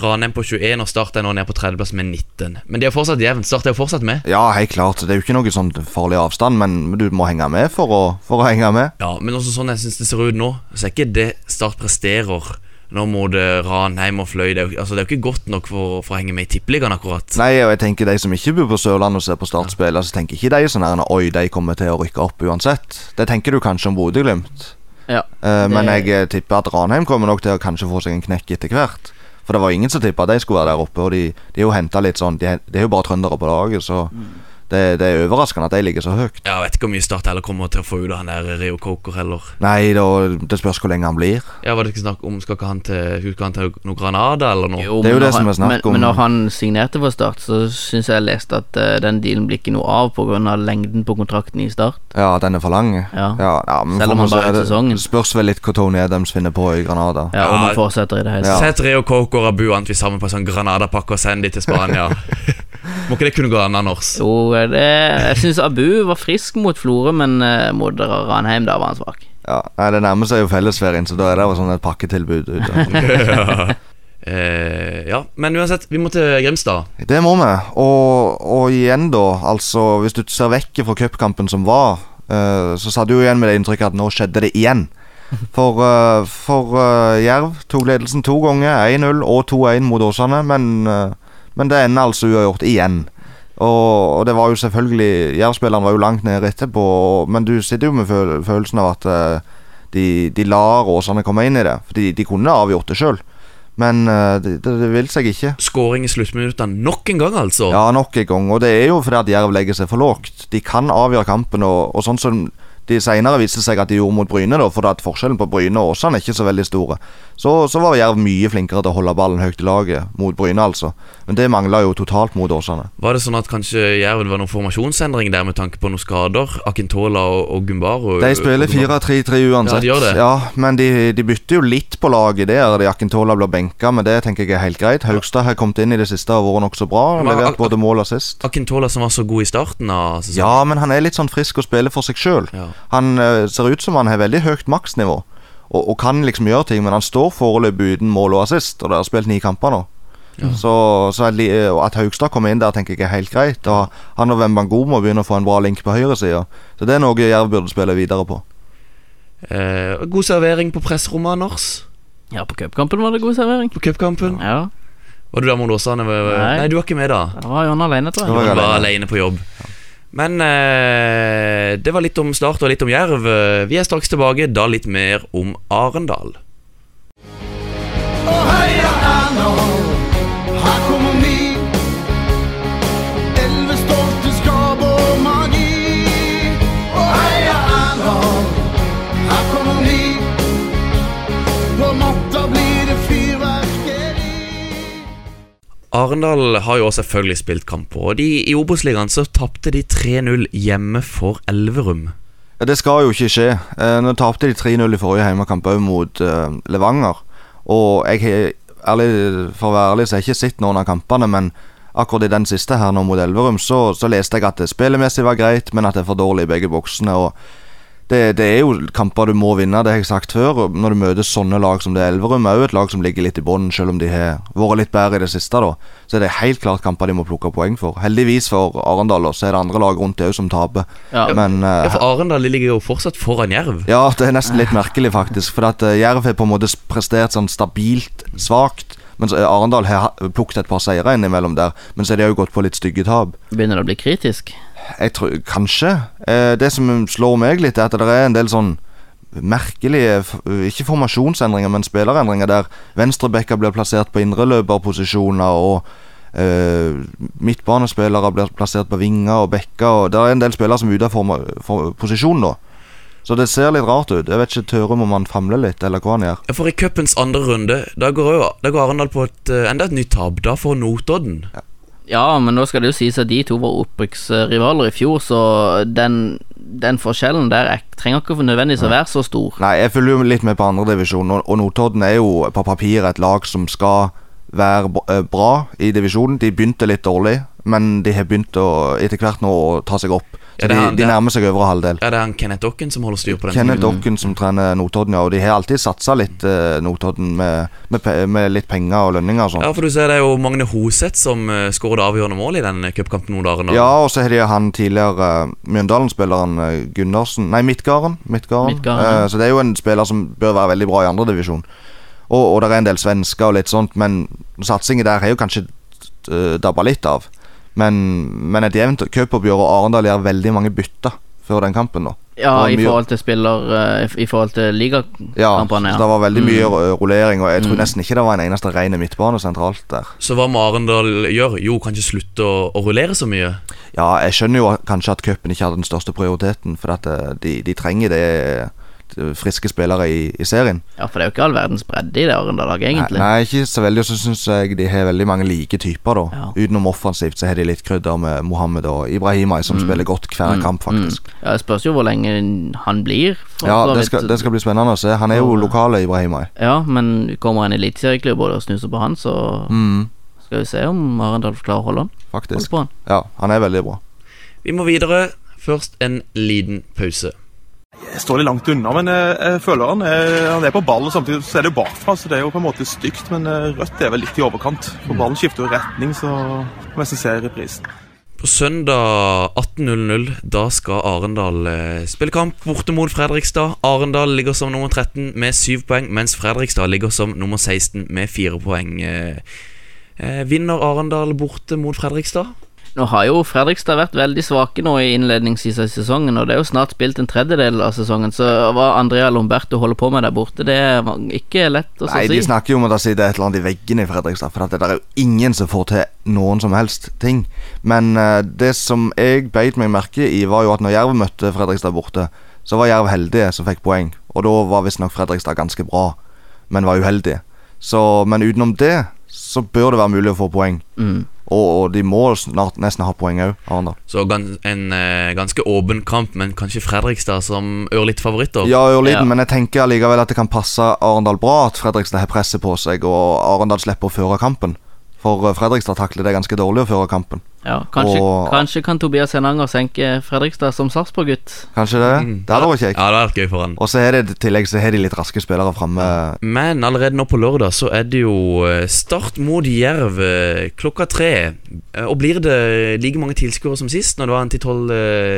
Ranheim på 21 og Start er nå nede på tredjeplass med 19. Men de er fortsatt jevnt. Start er jo fortsatt med. Ja, helt klart. Det er jo ikke noe sånn farlig avstand, men du må henge med for å, for å henge med. Ja, Men også sånn jeg syns det ser ut nå, så er ikke det Start presterer nå mot Ranheim og Fløy. Det er jo, altså, det er jo ikke godt nok for, for å henge med i Tippeligaen, akkurat. Nei, og jeg tenker de som ikke bor på Sørlandet og ser på Start spille, så tenker ikke de sånn her Oi, de kommer til å rykke opp uansett. Det tenker du kanskje om Bodø-Glimt. Ja. Eh, men Det- jeg eh, tipper at Ranheim kommer nok til å kanskje få seg en knekk etter hvert. For det var ingen som tippa at de skulle være der oppe. Og de, de er jo henta litt sånn De, de er jo bare trøndere på laget, så det, det er overraskende at de ligger så høyt. Ja, Jeg vet ikke hvor mye Start heller kommer til å få ut av han der Rio Coker heller. Nei, da, det spørs hvor lenge han blir. Ja, Var det ikke snakk om Skal ikke han til Skal han til noe Granada eller noe? Jo, Det er jo det som er snakk men, om. Men når han signerte for Start, så syns jeg jeg leste at uh, den dealen blir ikke noe av pga. lengden på kontrakten i Start. Ja, den er for lang. Ja. men Selv om han bare er Det sesongen. Spørs vel litt hva Tony Adams finner på i Granada. Ja, Om Ja. han fortsetter i det hele Ja. tatt. Sett Rio Coker og Abu vi sammen på en sånn Granada-pakke og send de til Spania. Må ikke det kunne gå an, Anders? Jo, det, jeg syns Abu var frisk mot Florø, men eh, mot Ranheim da var han svak. Ja, nei, Det nærmer seg jo fellesferien, så da er det jo sånn et pakketilbud ute. ja. Eh, ja, men uansett, vi må til Grimstad. Det må vi. Og, og igjen, da, altså Hvis du ser vekk fra cupkampen som var, eh, så satt du jo igjen med det inntrykket at nå skjedde det igjen. For, eh, for eh, Jerv tok ledelsen to ganger, 1-0 og 2-1 mot Åsane, men, eh, men det ender altså uavgjort igjen. Og, og det var jo selvfølgelig Jerv-spilleren var jo langt nede etterpå, men du sitter jo med føl følelsen av at eh, de, de lar Åsane komme inn i det. For de, de kunne avgjort det sjøl. Men eh, det, det, det vil seg ikke. Skåring i sluttminuttene nok en gang, altså. Ja, nok en gang. Og det er jo fordi at Jerv legger seg for lågt. De kan avgjøre kampen, og, og sånn som de senere viste seg at de gjorde mot Bryne, da, for at forskjellen på Bryne og Åsane er ikke så veldig store. Så, så var Jerv mye flinkere til å holde ballen høyt i laget mot Bryne, altså. Men det mangla jo totalt mot Åsane. Var det sånn at kanskje Jerv var noen formasjonsendring der med tanke på noen skader? Akintola og, og Gumbaro? De spiller 4-3-3 uansett. Ja, de gjør det. Ja, men de, de bytter jo litt på laget der. De Akintola blir benka, men det tenker jeg er helt greit. Haugstad har kommet inn i det siste og vært nokså bra. Men Levert både mål og sist. Akintola som var så god i starten av sesongen. Ja, men han er litt sånn frisk og spiller for seg sjøl. Han eh, ser ut som han har veldig høyt maksnivå. Og, og kan liksom gjøre ting, men han står foreløpig uten mål og assist. Og de har spilt ni kamper nå. Så, så at, at Haugstad kommer inn der, tenker jeg er helt greit. Og han og Wembango må begynne å få en bra link på høyresida. Så det er noe Jerv burde spille videre på. Eh, god servering på pressrommet, Anders. Ja, på cupkampen var det god servering. På cupkampen? Ja. Var du der mot Åsane? Nei. Nei. du var ikke med da? Det var Jon alene, tror jeg. Du var alene på jobb. Men eh, det var litt om Start og litt om Jerv. Eh, Vi er straks tilbake, da litt mer om Arendal. Arendal har jo også selvfølgelig spilt kamp og de, i Obos-ligaen så tapte de 3-0 hjemme for Elverum. Ja, Det skal jo ikke skje. Eh, nå tapte de 3-0 i forrige hjemmekamp òg mot eh, Levanger. Og jeg har ærlig, for å være ærlig så har jeg ikke sett noen av kampene, men akkurat i den siste her nå mot Elverum, så, så leste jeg at spillemessig var greit, men at det er for dårlig i begge boksene. Og det, det er jo kamper du må vinne, det har jeg sagt før. og Når du møter sånne lag som det er Elverum, er jo et lag som ligger litt i bånn, selv om de har vært litt bedre i det siste, da. Så er det helt klart kamper de må plukke poeng for. Heldigvis for Arendal, og så er det andre lag rundt det òg som taper. Men uh, Ja, for Arendal ligger jo fortsatt foran Jerv. ja, det er nesten litt merkelig, faktisk. For at uh, Jerv har på en måte prestert sånn stabilt svakt. Mens eh, Arendal har plukket et par seire innimellom der. Men så har de òg gått på litt stygge tap. Begynner det å bli kritisk? Jeg tror Kanskje. Eh, det som slår meg litt, er at det er en del sånn merkelige Ikke formasjonsendringer, men spillerendringer der venstrebekka blir plassert på indreløperposisjoner, og eh, midtbanespillere blir plassert på vinger og bekker. Og det er en del spillere som er ute av posisjon nå. Så det ser litt rart ut. Jeg vet ikke Tørum om han famler litt, eller hva han gjør. For i cupens andre runde, da går, jo, da går Arendal på et, eh, enda et nytt tap. Da får Notodden. Ja, men nå skal det jo sies at de to var opprykksrivaler i fjor, så den, den forskjellen der jeg trenger ikke nødvendigvis å være så stor. Nei, jeg følger jo litt med på andredivisjon, og, og Notodden er jo på papir et lag som skal være eh, bra i divisjonen. De begynte litt dårlig, men de har begynt å etter hvert nå å ta seg opp. Så de, han- de er- nærmer seg øvre halvdel. Ja, det er han Kenneth Dokken som holder styr på den. Kenneth. Dokken som trener Notodden, ja. Og de har alltid satsa litt eh, Notodden med, med, med litt penger og lønninger og sånn. Ja, for du ser det er jo Magne Hoseth som uh, skåret avgjørende mål i den cupkampen mot Arendal. Ja, og så har de han tidligere uh, Mjøndalen-spilleren uh, Gundersen Nei, Midtgarden. Midtgarden. Midtgarden. Eh, så det er jo en spiller som bør være veldig bra i andredivisjon. Og, og det er en del svensker og litt sånt, men satsingen der har jo kanskje uh, dabba litt av. Men, men et jevnt cupoppgjør, og Arendal gjør veldig mange bytter før den kampen, da. Ja, i forhold til spiller uh, I forhold til ja, ja. så det var veldig mye Mm. rullering, og jeg tror Mm. nesten ikke det var en eneste ren midtbane sentralt der. Så hva må Arendal gjøre? Jo, kanskje slutte å, å rullere så mye. Ja, jeg skjønner jo kanskje at cupen ikke hadde den største prioriteten, for at eh, de, de trenger det eh, friske spillere i, i serien. Ja, for det er jo ikke all verdens bredde i det Arendal-laget, egentlig. Nei, nei, ikke så veldig, og så syns jeg de har veldig mange like typer, da. Utenom offensivt så har de litt krydder med Mohammed og Ibrahimai, som Mm. spiller godt hver Mm, kamp, faktisk. Mm. Ja, Det spørs jo hvor lenge han blir. Ja, det skal, det skal bli spennende å se. Han er jo lokale Ibrahimai. Ja, men kommer en eliteserieklubb og snuser på han, så Mm, skal vi se om Arendal klarer å holde han. faktisk. Holde på han. Ja, han er veldig bra. Vi må videre. Først en liten pause. Jeg står litt langt unna, men jeg, føler han er, han er på ball. og Samtidig så er det jo bakfra, så det er jo på en måte stygt. Men eh, rødt er vel litt i overkant. For ballen skifter jo retning, så må jeg se reprisen. På søndag 18.00 Da skal Arendal eh, spille kamp borte mot Fredrikstad. Arendal ligger som nummer 13 med 7 poeng, mens Fredrikstad ligger som nummer 16 med 4 poeng. Eh, vinner Arendal borte mot Fredrikstad? Nå har jo Fredrikstad vært veldig svake nå i innledningsvis av sesongen, og det er jo snart spilt en tredjedel av sesongen, så hva Andrea Lomberto holder på med der borte, det er ikke lett å Nei, si. Nei, de snakker jo om at det er et eller annet i veggen i Fredrikstad. For det er jo ingen som får til noen som helst ting. Men uh, det som jeg beit meg merke i, var jo at når Jerv møtte Fredrikstad borte, så var Jerv heldige som fikk poeng. Og da var visstnok Fredrikstad ganske bra, men var uheldige. Så, men utenom det så bør det være mulig å få poeng. Mm. Og, de må snart nesten ha poeng òg, Arendal. Så en eh, ganske åpen kamp, men kanskje Fredrikstad som ørlitt favoritter? Ja, ørliten, men jeg tenker allikevel at det kan passe Arendal bra at Fredrikstad har presset på seg, og Arendal slipper å føre kampen. For eh, Fredrikstad takler det ganske dårlig å føre kampen. Ja, kanskje, Og- kanskje kan Tobias Henanger senke Fredrikstad som Sarpsborg-gutt. Kanskje det? Det hadde vært kjekt. Ja, det hadde vært gøy for han. Og så er det i tillegg så har de litt raske spillere framme. Men allerede nå på lørdag så er det jo eh, start mot Jerv eh, klokka tre. Og blir det like mange tilskuere som sist, når det var en til tolv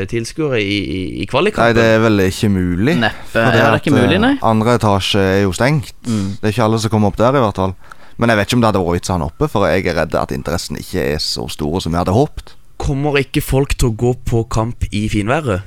tilskuere i, i, i Nei, det er vel ikke mulig. Neppe. er det er ikke mulig, nei. Andre etasje er jo stengt. Mm. Det er ikke alle som kommer opp der, i hvert fall. Men jeg vet ikke om det hadde vært vits å ha han oppe, for jeg er redd at interessen ikke er så stor som jeg hadde håpet. Kommer ikke folk til å gå på kamp i finværet?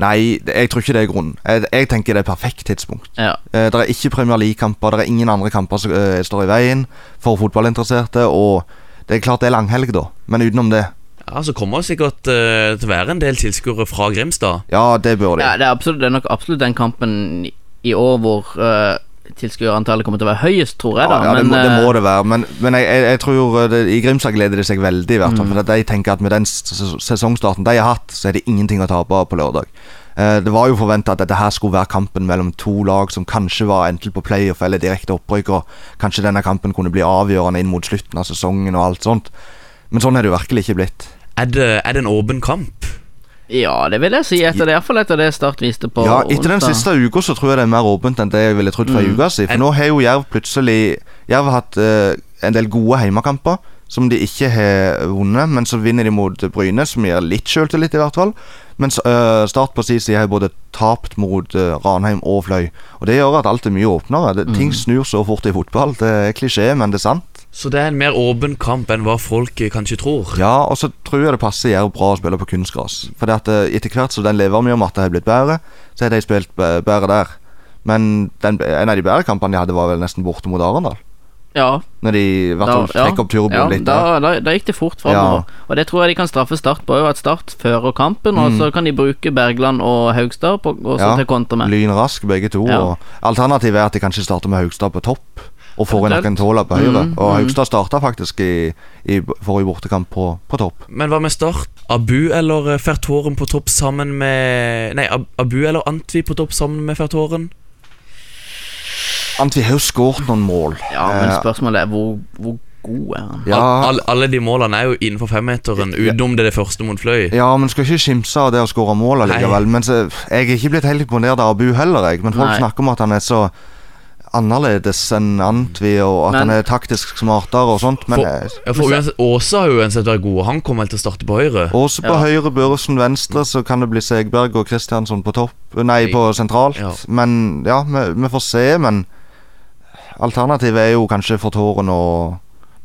Nei, jeg tror ikke det er grunnen. Jeg, jeg tenker det er perfekt tidspunkt. Ja. Eh, det er ikke Premier League-kamper, det er ingen andre kamper som eh, står i veien for fotballinteresserte. Og det er klart det er langhelg, da, men utenom det Ja, Så kommer det sikkert eh, til å være en del tilskuere fra Grimstad. Ja, det bør de. Ja, det er, absolutt, det er nok absolutt den kampen i- i år hvor uh, tilskuerantallet kommer til å være høyest, tror jeg. da Ja, ja det, må, det må eh, det være. Men, men jeg, jeg, jeg tror det, i Grimstad gleder de seg veldig. i hvert fall Mm. For at De tenker at med den sesongstarten de har hatt, så er det ingenting å tape på lørdag. Eh, det var jo forventa at dette her skulle være kampen mellom to lag som kanskje var enten på playoff eller direkte opprykk, og kanskje denne kampen kunne bli avgjørende inn mot slutten av sesongen og alt sånt. Men sånn er det jo virkelig ikke blitt. Er det, er det en åpen kamp? Ja, det vil jeg si. Etter det, i hvert fall etter det Start viste på Ja, Etter den siste uka så tror jeg det er mer åpent enn det jeg ville trodd for ei Mm. uke siden. For nå har jo Jerv plutselig Jerv har hatt uh, en del gode heimekamper som de ikke har vunnet, men så vinner de mot Bryne, som gir litt sjøltillit, i hvert fall. Mens uh, Start på sin side har både tapt mot uh, Ranheim og Fløy. Og det gjør at alt er mye åpnere. Det, Ting Mm. snur så fort i fotball. Det er klisjé, men det er sant. Så det er en mer åpen kamp enn hva folk eh, kanskje tror? Ja, og så tror jeg det passer Jerv bra å spille på kunstgras. For eh, etter hvert som den levermyrmatta har blitt bedre, så har de spilt b- bedre der. Men den, en av de bedre kampene de hadde, var vel nesten borte mot Arendal. Ja. Når de i hvert fall ja. opp turboen ja, litt. Da, da, da gikk det fort framover. Og det tror jeg de kan straffe Start på. At Start fører kampen, og Mm. så kan de bruke Bergland og Haugstad på, og så til kontra med. Lynrask begge to. Ja. Og alternativet er at de kanskje starter med Haugstad på topp. Og Eventuelt. tåler på høyre. Mm, og mm. Haugstad starta faktisk i, i forrige bortekamp på, på topp. Men hva med Start? Abu eller eh, Fertoren på topp sammen med Nei, Abu eller Antvi på topp sammen med Fertoren? Antvi har jo skåret noen mål. Ja, men Eh, spørsmålet er hvor, hvor god er han? Ja. All, alle, alle de målene er jo innenfor femmeteren, utenom det, det første mot Fløy. Ja, men skal ikke skimse av det å skåre mål allikevel. Men så, jeg er ikke blitt helt imponert av Abu heller, jeg. Men folk Nei. snakker om at han er så annerledes enn Antvi, og at Men- han er taktisk smartere og sånt. Men For, eh, ja, for uansett, Åse har jo uansett vært god. Han kommer vel til å starte på høyre. også på høyre, Børresen venstre, så kan det bli Segberg og Kristiansson på topp. Nei, på sentralt. Ja. Men ja, vi, vi får se. Men alternativet er jo kanskje for Fortåren og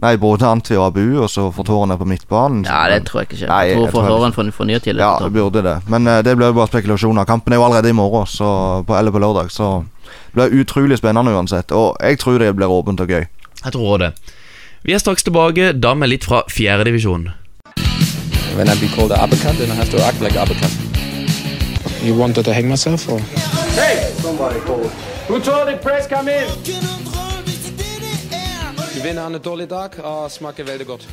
Nei, både han og Abu, og så får er på midtbanen. Ja, det tror jeg ikke. Nei, jeg tror jeg tror får fornyet tillit. Ja, det burde det. Men uh, det blir jo bare spekulasjoner. Kampen er jo allerede i morgen, så, på, eller på lørdag, så det blir utrolig spennende uansett. Og jeg tror det blir åpent og gøy. Jeg tror det. Vi er straks tilbake, da med litt fra fjerdedivisjon. When I be called an uppercut, then I have to act like uppercut. You wanted to hang myself, or? Hey! Somebody called. Who told the press come in? Du han en dårlig dag og smaker veldig godt.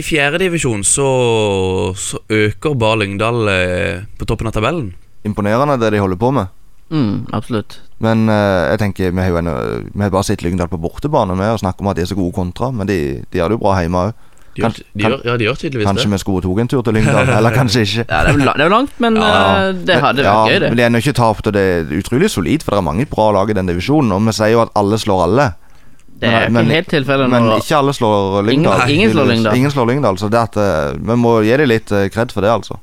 I fjerdedivisjon så, så øker bare Lyngdal eh, på toppen av tabellen. Imponerende det de holder på med. Mm, absolutt. Men eh, jeg tenker vi har jo en, Vi har bare sett Lyngdal på bortebane med og snakker om at de er så gode kontra, men de, de gjør det jo bra hjemme òg. De gjør- de gjør- ja, de gjør tydeligvis kanskje det. vi skulle tatt en tur til Lyngdal, eller kanskje ikke. Ja, det er jo det er jo langt, men eh, det hadde vært gøy, det. Men det er ennå ikke tapt, og det er utrolig solid, for det er mange bra lag i den divisjonen. Og vi sier jo at alle slår alle. Det er ikke helt tilfellet Men ikke alle slår Lyngdal. Ingen- ingen slår. Lyngdal. Ingen slår Lyngdal, så det at eh, vi må gi dem litt eh, kred for det, altså.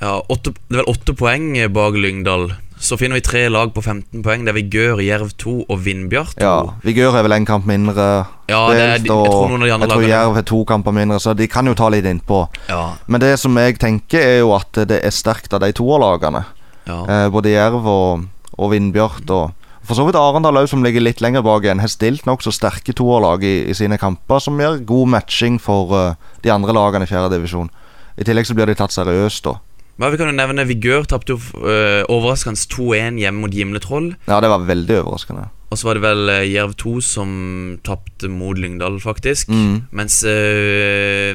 Ja, åtte, Det er vel åtte poeng bak Lyngdal. Så finner vi tre lag på 15 poeng. Det er Vigør, Jerv 2 og Vindbjart 2. Ja, Vigør er vel en kamp mindre Ja, det er- jeg tror noen av de andre jeg tror lagene- Jerv er to kamper mindre, så de kan jo ta litt innpå. Ja. Men det som jeg tenker, er jo at det er sterkt av de toerlagene. Ja. Eh, både Jerv og, og Vindbjart. Og for så vidt Arendal òg, som ligger litt lenger bak igjen, har stilt nokså sterke toerlag i, i sine kamper, som gjør god matching for uh, de andre lagene i fjerde divisjon. I tillegg så blir de tatt seriøst, da. Men vi kan jo nevne Vigør tapte jo øh, overraskende 2-1 hjemme mot Gimletroll. Ja, det var veldig overraskende. Og så var det vel uh, Jerv 2 som tapte mot Lyngdal, faktisk. Mm. Mens uh,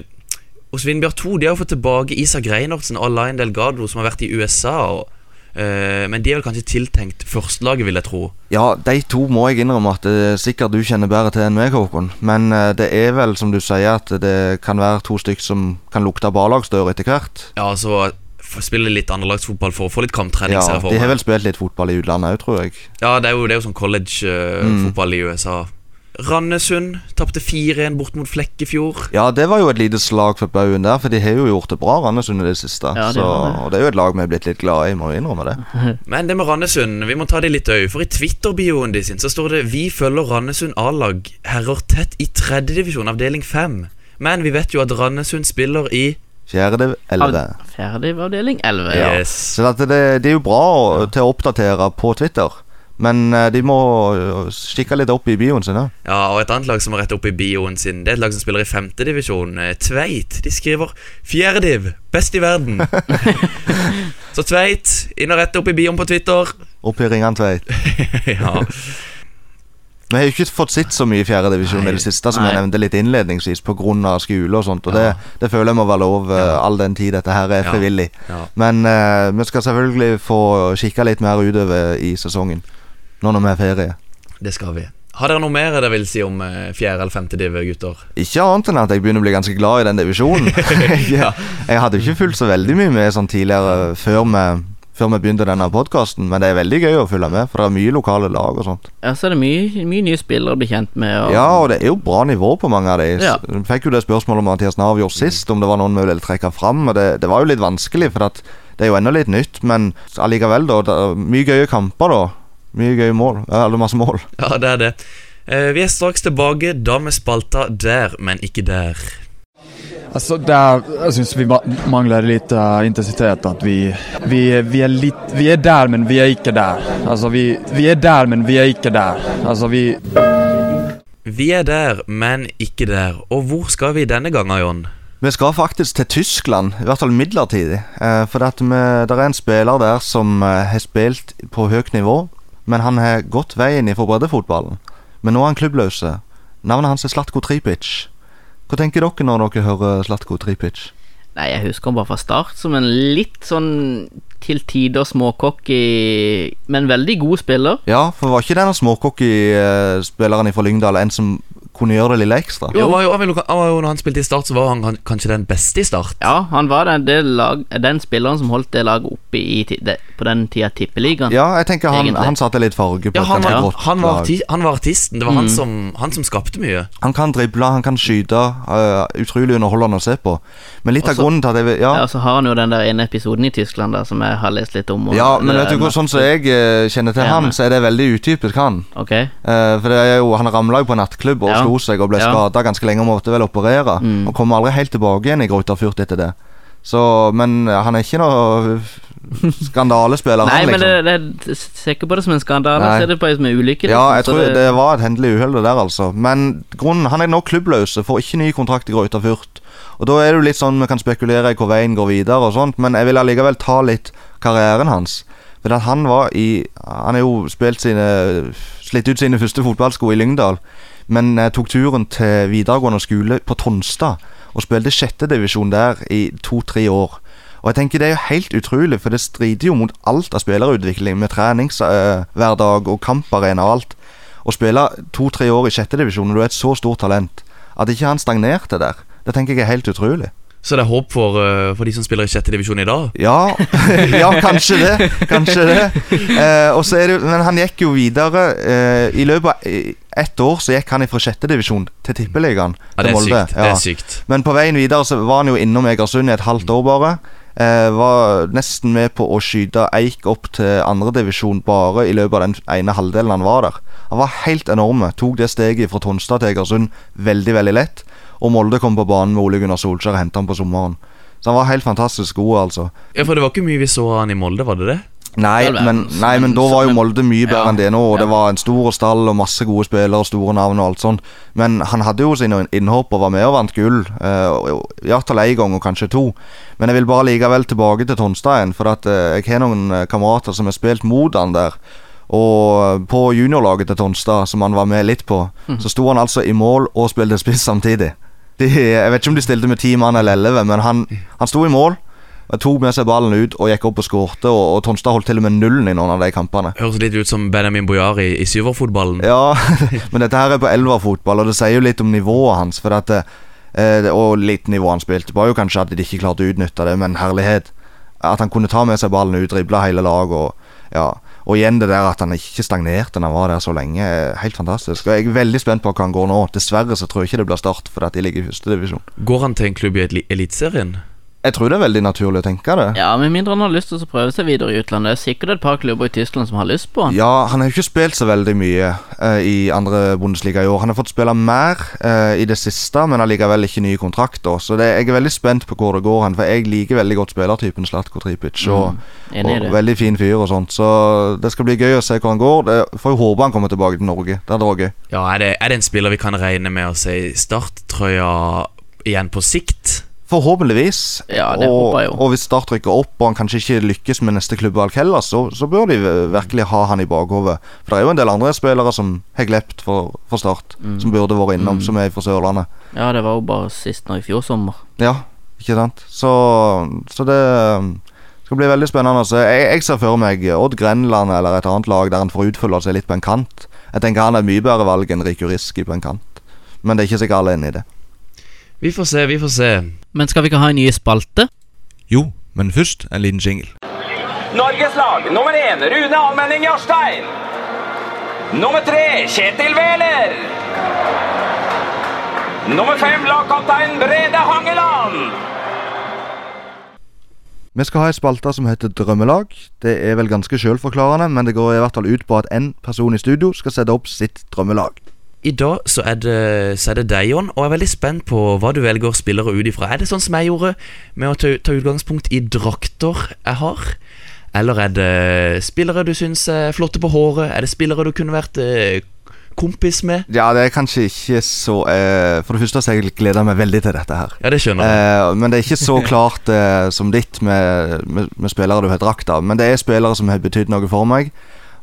hos Vindbjørn 2 De har jo fått tilbake Isak Reinertsen og Alain Delgado, som har vært i USA. Og, uh, men de er vel kanskje tiltenkt førstelaget, vil jeg tro. Ja, de to må jeg innrømme at det sikkert du kjenner bedre til enn meg, Håkon. Men uh, det er vel, som du sier, at det kan være to stykker som kan lukte B-lagsdør etter hvert. Ja, så f- spille litt andrelagsfotball for å få litt kamptrening. Ja, De har vel spilt litt fotball i utlandet òg, tror jeg. Ja, det er jo, det er jo sånn Mm. college-fotball i USA. Randesund tapte 4-1 bort mot Flekkefjord. Ja, det var jo et lite slag for baugen der, for de har jo gjort det bra, Randesund, i det siste. Ja, det så, det. og det er jo et lag vi er blitt litt glad i, må jo innrømme det. Men det med Randesund, vi må ta det litt øye. For i Twitter-bioen de sin så står det 'Vi følger Randesund A-lag herrer tett i tredjedivisjon, avdeling 5'. Men vi vet jo at Randesund spiller i Fjerde elleve. Ferdig ved avdeling 11. Ja. Yes. Så det, det er jo bra å, til å oppdatere på Twitter. Men eh, de må eh, stikke litt opp i bioen sin Ja. Ja, og et annet lag som har rett opp i bioen sin, det er et lag som spiller i femtedivisjon. Tveit. De skriver 'Fjerdediv, best i verden'. så Tveit, inn og rett opp i bioen på Twitter. Opp i ringene, Tveit. ja. Vi har jo ikke fått sett så mye i fjerde divisjon i det siste, som jeg nevnte litt innledningsvis, pga. skole og sånt. Og det, det føler jeg må være lov, ja. all den tid dette her er Ja. frivillig. Ja. Men uh, vi skal selvfølgelig få kikke litt mer utover i sesongen, nå når vi er ferie. Det skal vi. Har dere noe mer dere vil si om eh, fjerde- eller femtediv, gutter? Ikke annet enn at jeg begynner å bli ganske glad i den divisjonen. jeg, jeg hadde jo ikke fulgt så veldig mye med sånn tidligere før vi, før vi begynte denne podkasten, men det er veldig gøy å følge med, for det er mye lokale lag og sånt. Ja, så er det mye, mye nye spillere å bli kjent med. Og, Ja, og det er jo bra nivå på mange av de. Ja. Fikk jo det spørsmålet om Mathias Navjord sist, om det var noen vi ville trekke fram. Og det, det var jo litt vanskelig, for at det er jo enda litt nytt. Men allikevel, da. Det er mye gøye kamper, da. Mye gøye mål. Eller masse mål. Ja, det er det. Eh, vi er straks tilbake, da med spalta Der, men ikke der. Altså, det er, jeg syns vi mangler litt uh, intensitet. At vi, vi, vi, er litt, vi er der, men vi er ikke der. Altså, vi, vi er der, men vi er ikke der. Altså, vi Vi er der, men ikke der. Og hvor skal vi denne gangen, Jon? Vi skal faktisk til Tyskland, i hvert fall midlertidig. Eh, for at vi, det er en spiller der som eh, har spilt på høyt nivå, men han har gått veien ifra breddefotballen. Men nå er han klubbløs. Navnet hans er Slatko Tripic. Hva tenker dere når dere hører Slatko Tripic? Nei, jeg husker han bare fra start som en litt sånn til tider småcocky, men veldig god spiller. Ja, for var ikke denne småcocky-spilleren fra Lyngdal en som kunne gjøre det lille ekstra? Jo, han var jo, han var jo, han var jo, når han spilte i Start, så var han kanskje den beste i Start. Ja, han var den, det lag, den spilleren som holdt det laget oppe i, det, på den tida Tippeligaen. Ja, jeg tenker han, Egentlig. han satte litt farge på Ja, han var, han, var lag. arti, han var artisten. Det var han, Mm. som, han som skapte mye. Han kan drible, han kan skyte. Uh, utrolig underholdende å se på. Men litt av grunnen til at jeg Ja, Ja, og så har han jo den der ene episoden i Tyskland der som jeg har lest litt om. og ja men vet du hva, sånn som jeg uh, kjenner til Ja, han, så er det veldig utypisk han. Ok. Uh, for det er jo, Han ramla jo på nattklubb og Ja. slo seg og ble Ja. skada ganske lenge og måtte vel operere. Mm. Og kom aldri helt tilbake igjen i Grøtafurt etter det. Så, Men han er ikke noe skandalespiller, Nei, han men liksom. det, det, ser ikke på det som en skandale, Nei. ser det på det som en ulykke. Ja, liksom, jeg tror det, var et hendelig uhell det der, altså. Men grunnen, han er nå klubbløs, får ikke ny kontrakt i Grøtafurt. Og da er det jo litt sånn vi kan spekulere i hvor veien går videre og sånt, men jeg vil allikevel ta litt karrieren hans. For han var i Han har jo spilt sine Slitt ut sine første fotballsko i Lyngdal, men eh, tok turen til videregående skole på Tonstad og spilte sjettedivisjon der i to-tre år. Og jeg tenker Det er jo helt utrolig, for det strider jo mot alt av spillerutvikling, med treningshverdag og kamparena og alt. Å spille to-tre år i sjettedivisjon når du er et så stort talent, at ikke han stagnerte der, det tenker jeg er helt utrolig. Så det er håp for, eh, for de som spiller i sjette divisjon i dag? Ja, ja kanskje det. Kanskje det. Eh, det men han gikk jo videre. Eh, I løpet av ett år så gikk han fra sjettedivisjon til Tippeligaen. Ja, det er Molde. sykt, det er sykt. Men på veien videre så var han jo innom Egersund i et halvt år bare. Eh, var nesten med på å skyte Eik opp til andredivisjon bare i løpet av den ene halvdelen han var der. Han var helt enorme. Tok det steget fra Tonstad til Egersund veldig veldig lett. Og Molde kom på banen med Ole Gunnar Solskjær og henta han på sommeren. Så han var helt fantastisk god, altså. Ja, For det var ikke mye vi så han i Molde, var det det? Nei, men, nei, men da var jo Molde mye bedre Ja. enn det nå. Og Det var en stor stall og masse gode spillere og store navn og alt sånt. Men han hadde jo sine innhopp og var med og vant gull. Uh, og- og I én gang, og kanskje to. Men jeg vil bare likevel tilbake til Tonstad igjen. For at uh, jeg har noen eh, kamerater som har spilt mot han der. Og på juniorlaget til Tonstad, som han var med litt på, så sto han altså i mål og spilte spiss samtidig. De, jeg vet ikke om de stilte med ti mann eller elleve, men han, han sto i mål. Og tok med seg ballen ut og gikk opp og skårte. Og, og Tonstad holdt til og med nullen i noen av de kampene. Høres litt ut som Benjamin Boyar i, i syverfotballen. Ja, men dette her er på elverfotball, og det sier jo litt om nivået hans. For at, eh, og litt nivå han spilte. Var jo kanskje at de ikke klarte å utnytte det, men herlighet. At han kunne ta med seg ballen ut, drible hele laget og ja. Og igjen det der at han ikke stagnerte når han var der så lenge. Helt fantastisk. Og Jeg er veldig spent på hva han går nå. Dessverre så tror jeg ikke det blir Start, fordi de ligger i førstedivisjon. Går han til en klubb i Eli- Eliteserien? Jeg tror det er veldig naturlig å tenke det. Ja, Med mindre han har lyst til å prøve seg videre i utlandet. Det er sikkert et par klubber i Tyskland som har lyst på han. Ja, han har jo ikke spilt så veldig mye uh, i andre Bundesliga i år. Han har fått spille mer uh, i det siste, men allikevel ikke nye kontrakter. Så det, jeg er veldig spent på hvor det går hen, for jeg liker veldig godt spillertypen Slatko Tripic. Og, Mm, og veldig fin fyr og sånt. Så det skal bli gøy å se hvor han går. Det, får jo håpe han kommer tilbake til Norge. Det hadde vært gøy. Ja, er det, er det en spiller vi kan regne med å se i starttrøya igjen på sikt? Forhåpentligvis. Ja, det og, håper jeg jo. og hvis Start rykker opp, og han kanskje ikke lykkes med neste klubbvalg heller, så, så bør de virkelig ha han i bakhodet. For det er jo en del andre spillere som har glept for, for Start, Mm. som burde vært innom, Mm. som er fra Sørlandet. Ja, det var jo bare sist nå i fjor sommer. Ja, ikke sant? Så, så det um, skal bli veldig spennende. Så jeg, jeg ser for meg Odd Grenland eller et annet lag der han får utfylle seg litt på en kant. Jeg tenker han er mye bedre valg enn Riku Riski på en kant. Men det er ikke sikkert alle er enig i det. Vi får se, vi får se. Men skal vi ikke ha en ny spalte? Jo, men først en liten jingle. Norges lag nummer én Rune Almenning Jarstein. Nummer tre Kjetil Wæler. Nummer fem lagkaptein Brede Hangeland. Vi skal ha ei spalte som heter Drømmelag. Det er vel ganske sjølforklarende, men det går i hvert fall ut på at én person i studio skal sette opp sitt drømmelag. I dag så er det, så er det deg, Jon, og jeg er veldig spent på hva du velger spillere ut ifra. Er det sånn som jeg gjorde, med å ta, ta utgangspunkt i drakter jeg har? Eller er det spillere du syns er flotte på håret? Er det spillere du kunne vært eh, kompis med? Ja, det er kanskje ikke så eh, For det første så jeg gleder meg veldig til dette her. Ja, det skjønner jeg. Eh, men det er ikke så klart eh, som ditt med, med, med spillere du har drakt av. Men det er spillere som har betydd noe for meg,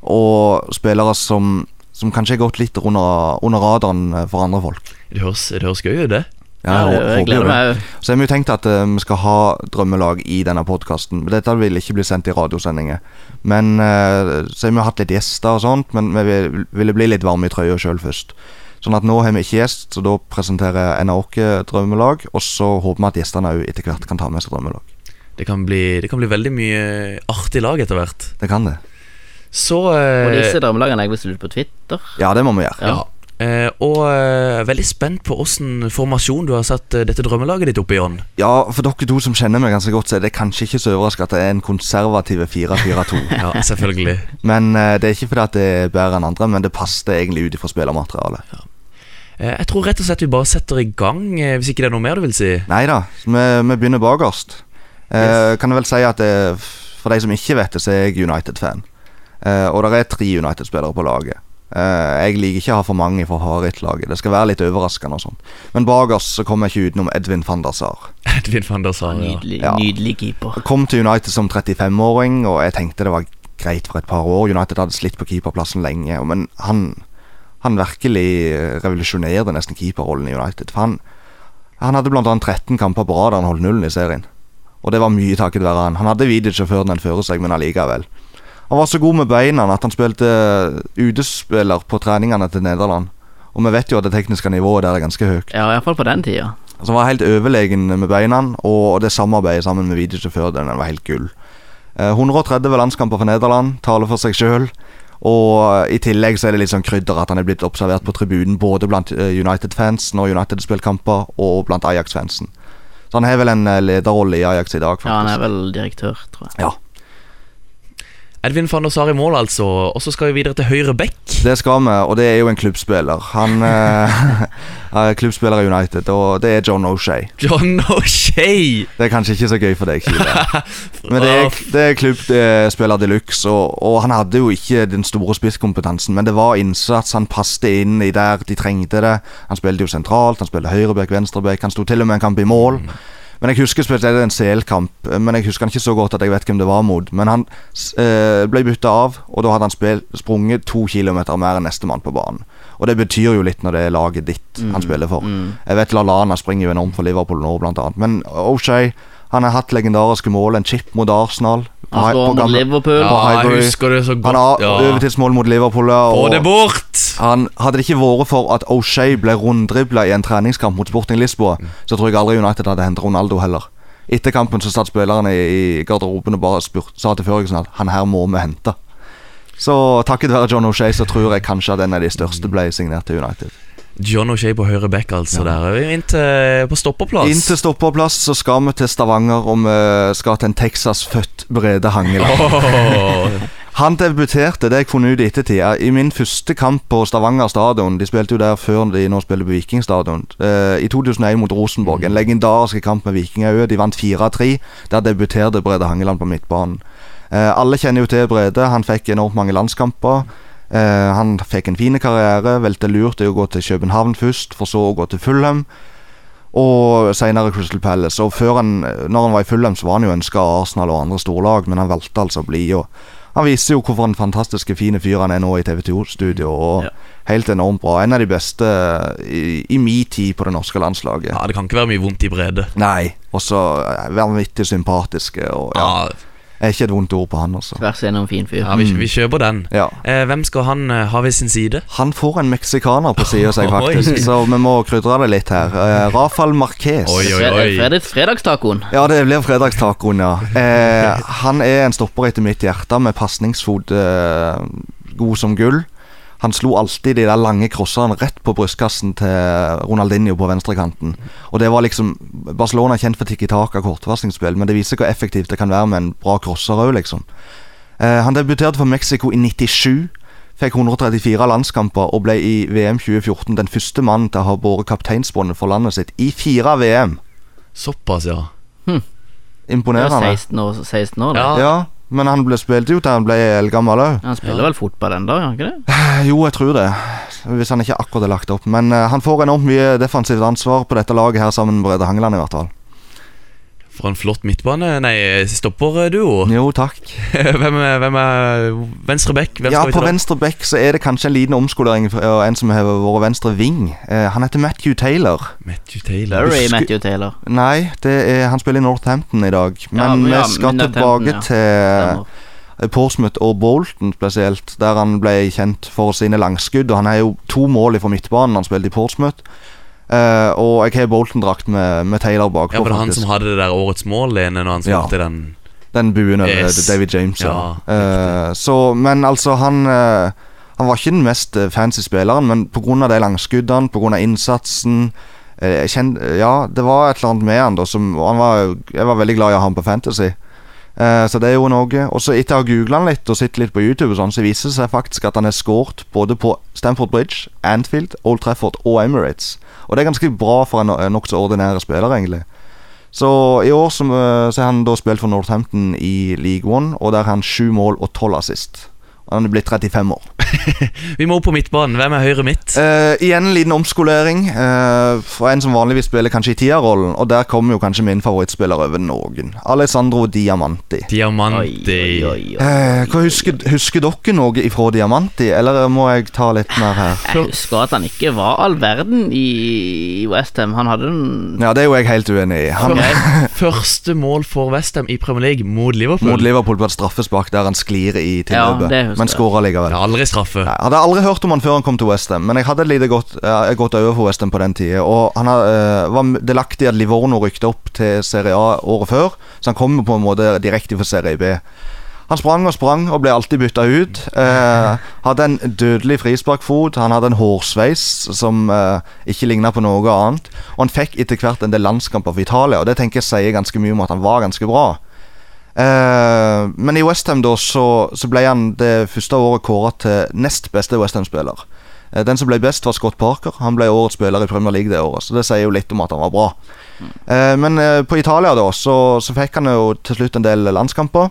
og spillere som, som kanskje har gått litt under, under radaren eh, for andre folk. Det høres, det høres gøy ut, det. Ja, jeg, jeg gleder meg. Så har vi jo tenkt at uh, vi skal ha drømmelag i denne podkasten. Dette vil ikke bli sendt i radiosendinger. Men uh, Så har vi hatt litt gjester og sånt, men vi vil- ville bli litt varme i trøya sjøl først. Sånn at nå har vi ikke gjest, så da presenterer en av oss drømmelag. Og så håper vi at gjestene òg etter hvert kan ta med seg drømmelag. Det kan bli, det kan bli veldig mye artig lag etter hvert. Det kan det. Så eh, Og disse drømmelagene legges ut på Twitter. Ja, det må vi gjøre. Ja. Eh, og eh, veldig spent på åssen formasjon du har satt eh, dette drømmelaget ditt opp i, Jon. Ja, for dere to som kjenner meg ganske godt, så er det kanskje ikke så overraskende at det er en konservativ 4-4-2. Ja, selvfølgelig. Men eh, det er ikke fordi at det er bedre enn andre, men det passet egentlig ut ifra spillermaterialet. Eh, jeg tror rett og slett vi bare setter i gang, eh, hvis ikke det er noe mer du vil si. Nei da, vi, vi begynner bakerst. Eh, Kan jeg vel si at det, for de som ikke vet det, så er jeg United-fan. Eh, og det er tre United-spillere på laget. Eh, jeg liker ikke å ha for mange fra Harit-laget. Det skal være litt overraskende og sånt. Men bakerst så kommer jeg ikke utenom Edvin van der Sar. Edvin van der Sar, ja. Nydelig, Ja. nydelig keeper. Kom til United som 35-åring, og jeg tenkte det var greit for et par år. United hadde slitt på keeperplassen lenge, men han, han virkelig revolusjonerte nesten keeperrollen i United. For han, han hadde annet 13 kamper på rad han holdt nullen i serien. Og det var mye takket være han. Han hadde Vidic før den fører seg, men allikevel. Han var så god med beina at han spilte utespiller på treningene til Nederland. Og vi vet jo at det tekniske nivået der er ganske høyt. Ja, iallfall på den tida. Så han var helt overlegen med beina, og det samarbeidet sammen med videosjåføren var helt gull. Eh, 130 landskamper for Nederland, taler for seg sjøl. Og eh, i tillegg så er det litt sånn krydder at han er blitt observert på tribunen både blant eh, United-fansen når United spiller kamper, og blant Ajax-fansen. Så han har vel en eh, lederrolle i Ajax i dag, faktisk. Ja, han er vel direktør, tror jeg. Ja. Edvin van der Sar i mål, altså. Og så skal vi videre til høyre back. Det skal vi, og det er jo en klubbspiller. Han eh, er klubbspiller i United, og det er John O'Shay. John O'Shay! Det er kanskje ikke så gøy for deg, Kile. Men det er, det er klubbspiller de luxe, og, og han hadde jo ikke den store spisskompetansen, men det var innsats. Han passte inn i der de trengte det. Han spilte jo sentralt, han spilte høyreback, venstreback. Han sto til og med en kamp i mål. Men jeg husker spesielt en CL-kamp, men jeg husker han ikke så godt at jeg vet hvem det var mot. Men han eh, ble bytta av, og da hadde han spil, sprunget to kilometer mer enn nestemann på banen. Og det betyr jo litt når det er laget ditt han Mm, spiller for. mm. Jeg vet Lallana springer jo enormt for Liverpool nå, blant annet. Men O'Shay han har hatt legendariske mål. En chip mot Arsenal. Han på mot gamle- Liverpool. på Ja, jeg husker det så godt, Han har ja. overtidsmål mot Liverpool. ja, Få og det bort! Han, hadde det ikke vært for at O'Shay ble runddribla i en treningskamp mot Sporting Lisboa, så tror jeg aldri United hadde hentet Ronaldo heller. Etter kampen så satt spillerne i, i garderoben og bare spurt, sa til Førgesen at han her må vi hente. Så takket være John O'Shay så tror jeg kanskje at en av de største ble signert til United. John O'Shay på høyre back, altså. Der er vi inn til, på stopperplass. Inn til stopperplass så skal vi til Stavanger, og vi skal til en Texas-født Brede Hangeland. Oh. Han debuterte, det jeg funnet ut i ettertid, er i min første kamp på Stavanger stadion. De spilte jo der før de nå spiller på Viking stadion. eh, I 2001 mot Rosenborg. En legendarisk kamp med Vikingøya. De vant 4-3. Der debuterte Brede Hangeland på midtbanen. Eh, alle kjenner jo til Brede. Han fikk enormt mange landskamper. Eh, han fikk en fin karriere. valgte lurt å gå til København først, for så å gå til Fulham. Og senere Crystal Palace. Og før han, når han var i Fulham, så var han jo ønska Arsenal og andre storlag, men han valgte altså å bli. Og han viser jo hvorfor en fantastiske fine fyr han er nå i TV2-studio. Og helt enormt bra. En av de beste i, i min tid på det norske landslaget. Ja, Det kan ikke være mye vondt i Brede. Nei. Og så vanvittig sympatiske. Og, ja. Er ikke et vondt ord på han, altså. Tvers gjennom fin fyr. Ja, vi, vi kjøper den. Ja. Eh, hvem skal han eh, ha ved sin side? Han får en meksikaner på sida seg, Oi. faktisk, så vi må krydre det litt her. Eh, Rafael Marquez. Fred- Fredagstacoen. Ja, det blir fredagstacoen, ja. Eh, han er en stopper etter mitt hjerte, med pasningsfot eh, god som gull. Han slo alltid de der lange crosserne rett på brystkassen til Ronaldinho på venstrekanten. Og det var liksom Barcelona er kjent for tikki taka kortvarslingsspill, men det viser hvor effektivt det kan være med en bra crosser òg, liksom. Eh, han debuterte for Mexico i 97. Fikk 134 landskamper og ble i VM 2014 den første mannen til å ha båret kapteinsbåndet for landet sitt i fire VM. Såpass, ja. Imponerende. Det er 16 år, 16 år det. Ja. Men han ble spilte jo til han ble eldgammel òg. Han spiller vel fotball ennå, gjør han ikke det? Jo, jeg tror det. Hvis han ikke akkurat er lagt opp. Men uh, han får enormt mye defensivt ansvar på dette laget her sammen med Brede Hangeland, i hvert fall. For en flott midtbane Nei, stopperduo. Jo, takk. hvem, er, hvem er venstre back? Hvem Ja, skal vi på venstre back så er det kanskje en liten omskolering for en som har vært venstre ving. Eh, han heter Matthew Taylor. Matthew Taylor. Larry Husker- Matthew Taylor. Nei, det er, han spiller i Northampton i dag. Men Ja, ja, vi skal tilbake ja. til Porsmouth Portsmouth og Bolton spesielt, der han ble kjent for sine langskudd. Og han har jo to mål fra midtbanen han spilte i Portsmouth. Eh, og jeg har Bolton-drakt med, med Taylor bakpå. Ja, var det han faktisk. som hadde det der årets mål, Lene, når han Ja. den Den buen over Yes. David James. Ja. Eh, så, men altså, han uh, Han var ikke den mest eh, fancy spilleren, men pga. de langskuddene, pga. innsatsen eh, jeg kjente, Ja, det var et eller annet med han da som han var, Jeg var veldig glad i å ha han på Fantasy. Eh, så det er jo noe. Og så etter å ha googla han litt og sett litt på YouTube, og sånn, så viser det seg faktisk at han er skåret både på Stamford Bridge, Anfield, Old Trafford og Emirates. Og det er ganske bra for en en nokså ordinær spiller, egentlig. Så i år så, eh, så har han da spilt for Northampton i League One, og der har han sju mål og tolv assist. Og han er blitt 35 år. Vi må opp på midtbanen. Hvem er høyre midt? Uh, igjen en liten omskolering uh, for en som vanligvis spiller kanskje i tierrollen, og der kommer jo kanskje min favorittspiller over noen. Alessandro Diamanti. Diamanti. Eh, hva husker, husker dere noe ifra Diamanti, eller må jeg ta litt mer her? Jeg husker at han ikke var all verden i Westham. Han hadde en Ja, det er jo jeg helt uenig i. Han, Første mål for Westham i Premier League mot Liverpool. mot Liverpool på et straffespark der han sklir i Ja, tilløpet, det husker men skåra likevel. Ja, aldri straffe. Jeg hadde aldri hørt om han før han kom til Westham, men jeg hadde et lite godt, uh, godt øye for Westham på den tida. Og han eh, var delaktig i at Livorno rykte opp til Serie A året før, så han kommer på en måte direkte fra Serie B. Han sprang og sprang og ble alltid bytta ut. Eh, hadde en dødelig frisparkfot. Han hadde en hårsveis som eh, ikke ligna på noe annet. Og han fikk etter hvert en del landskamper for Italia, og det tenker jeg sier ganske mye om at han var ganske bra. Eh, men i Westham da så, så ble han det første året kåra til nest beste Westham-spiller. Uh, den som ble best, var Scott Parker. Han ble årets spiller i Premier League det året. Så det sier jo litt om at han var bra. Uh, men eh, på Italia da så, så fikk han jo til slutt en del landskamper.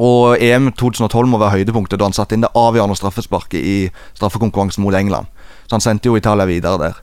Og EM 2012 må være høydepunktet da han satte inn det avgjørende straffesparket i straffekonkurransen mot England. Så han sendte jo Italia videre der.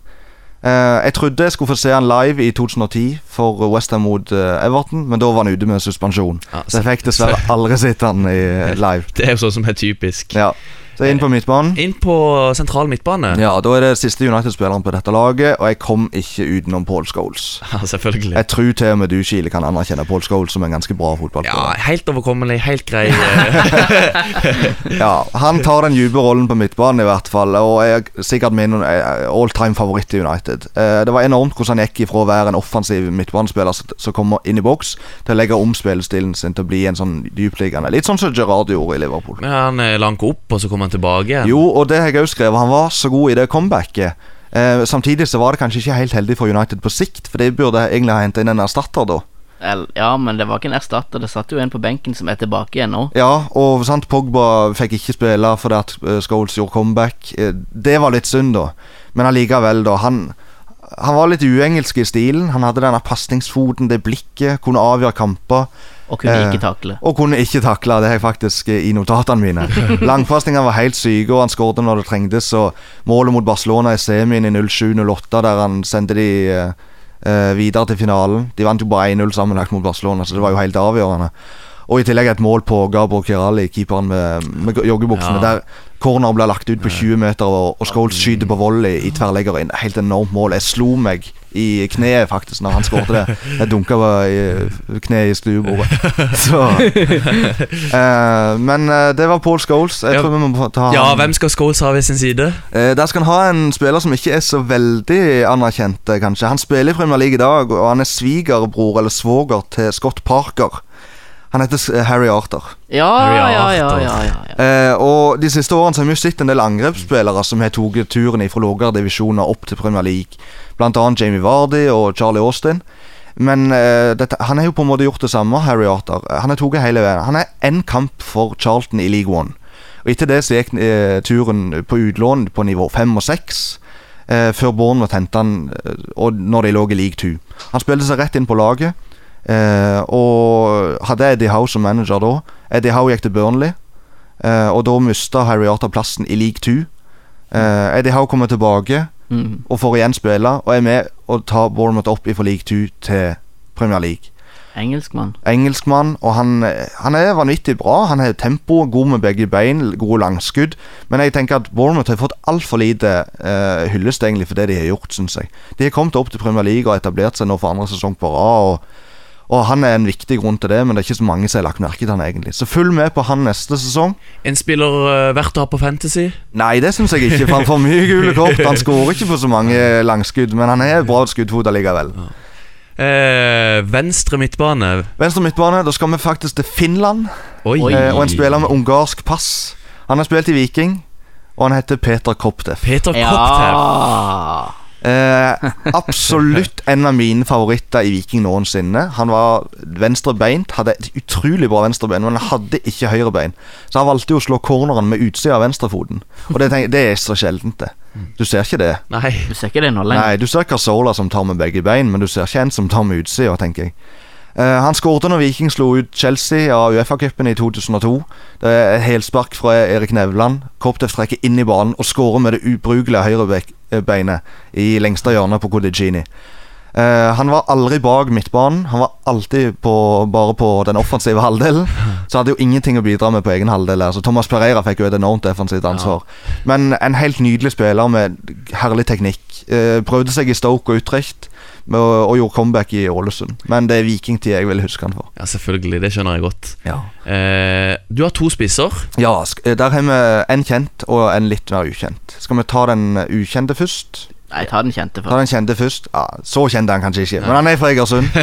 Eh, jeg trodde jeg skulle få se han live i 2010 for Westham mot eh, Everton, men da var han ute med suspensjon. så jeg fikk dessverre aldri sett han i, eh, live. Det er jo sånn som er typisk. Ja. Så inn på midtbanen. Inn på sentral midtbane. Ja, Da er det siste United-spilleren på dette laget, og jeg kom ikke utenom Paul Scholes. Ja, selvfølgelig. Jeg tror til og med du, Kile, kan anerkjenne Paul Scholes som en ganske bra fotballspiller. Ja, helt overkommelig, helt grei. ja, Han tar den dype rollen på midtbanen, i hvert fall. Og er sikkert min eh, all time favoritt i United. Eh, Det var enormt hvordan han gikk ifra å være en offensiv midtbanespiller som- kommer inn i boks, til å legge om spillestilen sin til å bli en sånn dypliggende. Litt sånn som Gerard gjorde i Liverpool. Men han eh, lank opp, og så kom han tilbake igjen. Jo, og det har jeg òg skrevet. Han var så god i det comebacket. Eh, samtidig så var det kanskje ikke helt heldig for United på sikt, for de burde egentlig ha henta inn en erstatter da. Ja, men det var ikke en erstatter. Det satt jo en på benken som er tilbake igjen nå. Ja, og sant, Pogba fikk ikke spille fordi at eh, Scholes gjorde comeback. Eh, Det var litt synd, da. Men allikevel, da. Han, han var litt uengelsk i stilen. Han hadde denne pasningsfoten, det blikket, kunne avgjøre kamper. Og kunne Eh, ikke takle. Og kunne ikke takle, det har jeg faktisk eh, i notatene mine. Langpasningene var helt syke, og han skåret når det trengtes. Og målet mot Barcelona i semien i 07-08, der han sendte de eh, eh, videre til finalen. De vant jo bare 1-0 sammenlagt mot Barcelona, så det var jo helt avgjørende. Og i tillegg et mål på Gabor Kirali, keeperen med, med joggebuksene. Ja. Der corner ble lagt ut på 20 meter, og, og Scholes skyter på volley i tverrlegger inn. Helt enormt mål. Jeg slo meg i kneet faktisk når han skåret det. Jeg dunka i kneet i stuebordet. Så uh, Men eh, det var Paul Scholes. Jeg Ja. vi må ta Ja, hvem skal Scholes ha ved sin side? Uh, Der skal han ha en spiller som ikke er så veldig anerkjent, eh, kanskje. Han spiller i Premier League i dag, og han er svigerbror eller svoger til Scott Parker. Han heter Harry Arthur. Ja, Harry ja, ja, ja, ja. Eh, og De siste årene så har vi jo sett en del angrepsspillere som har tatt turen fra lavere divisjoner opp til Premier League. Blant annet Jamie Vardy og Charlie Austin. Men eh, dette, han har jo på en måte gjort det samme, Harry Arthur. Han har tatt hele veien. Han er én kamp for Charlton i League One. Og Etter det så gikk eh, turen på utlån på nivå fem og seks. Eh, før Bournemouth hentet han eh, og når de lå i league two. Han spilte seg rett inn på laget. Eh, og hadde Eddie Howe som manager da. Eddie Howe gikk til Burnley. Eh, og da mista Harry Arthur plassen i league two. Eh, Eddie Howe kommer tilbake Mm. og får igjen spille, og er med og tar Bournemouth opp fra league two til Premier League. Engelskmann. Engelskmann, og han, han er vanvittig bra. Han har tempo, god med begge bein, gode langskudd. Men jeg tenker at Bournemouth har fått altfor lite uh, hyllest egentlig for det de har gjort, syns jeg. De har kommet opp til Premier League og etablert seg nå for andre sesong på rad. Og, og han er en viktig grunn til det, men det er ikke så mange som har lagt merke til han egentlig. Så følg med på han neste sesong. En spiller uh, verdt å ha på Fantasy? Nei, det syns jeg ikke. For han får mye gule kort. Han skårer ikke på så mange langskudd, men han er bra skuddfot allikevel. Eh, venstre midtbane. Venstre midtbane, da skal vi faktisk til Finland. Oi. Eh, og en spiller med ungarsk pass. Han har spilt i Viking, og han heter Peter Koptev. Peter Ja. Eh, absolutt en av mine favoritter i Viking noensinne. Han var venstrebeint, hadde et utrolig bra venstrebein, men han hadde ikke høyrebein. Så han valgte jo å slå corneren med utsida av venstrefoten. Og det, tenker, det er så sjeldent, det. Du ser ikke det. Nei. Du ser ikke det nå lenger. Nei, du ser Casola som tar med begge bein, men du ser ikke en som tar med utsida, tenker jeg. Eh, han skårte når Viking slo ut Chelsea av Uefa-cupen i 2002. Det er et helspark fra Erik Nevland. Koptev trekker inn i banen og skårer med det ubrukelige høyrebeinet i lengste hjørne på Codigini. Eh, han var aldri bak midtbanen. Han var alltid på, bare på den offensive halvdelen. Så hadde jo ingenting å bidra med på egen halvdel. Altså, Thomas Pereira fikk jo et enormt defensivt ansvar. Men en helt nydelig spiller med herlig teknikk. Eh, prøvde seg i Stoke og Utrecht med å, og gjorde comeback i Ålesund. Men det er vikingtid jeg vil huske han for. Ja, selvfølgelig. Det skjønner jeg godt. Ja. Eh, du har to spisser. Ja, eh, der har vi en kjent og en litt mer ukjent. Skal vi ta den ukjente først? Nei, ta den kjente Ta den kjente først. Ja, så kjent er han kanskje ikke, men han er fra Egersund.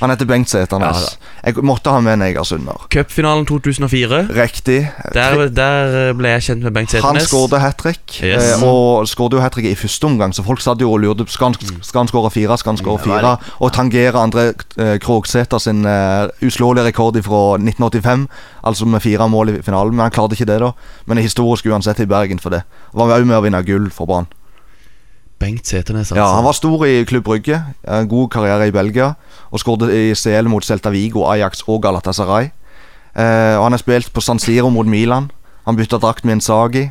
Han heter Bengt Sæternes. Jeg måtte ha med en egersunder. Cupfinalen 2004. Riktig. Der, der ble jeg kjent med Bengt Han skåret hat trick, Yes. eh, og skåret jo hat trick i første omgang, så folk satt jo og lurte Skal han, skal han skåre fire, skal han skåre Ja, fire? Og tangere André eh, Krogsæter sin eh, uslåelige rekord fra 1985, altså med fire mål i finalen. Men han klarte ikke det, da. Men det er historisk uansett i Bergen for det. Var òg med å vinne gull for Brann. Bengt Sæternes, altså. Ja, han var stor i Klubb Brygge, en god karriere i Belgia, og skåret i CL mot Celta Vigo, Ajax og Galatasaray. Eh, og han har spilt på San Siro mot Milan. Han bytta drakt med Insagi.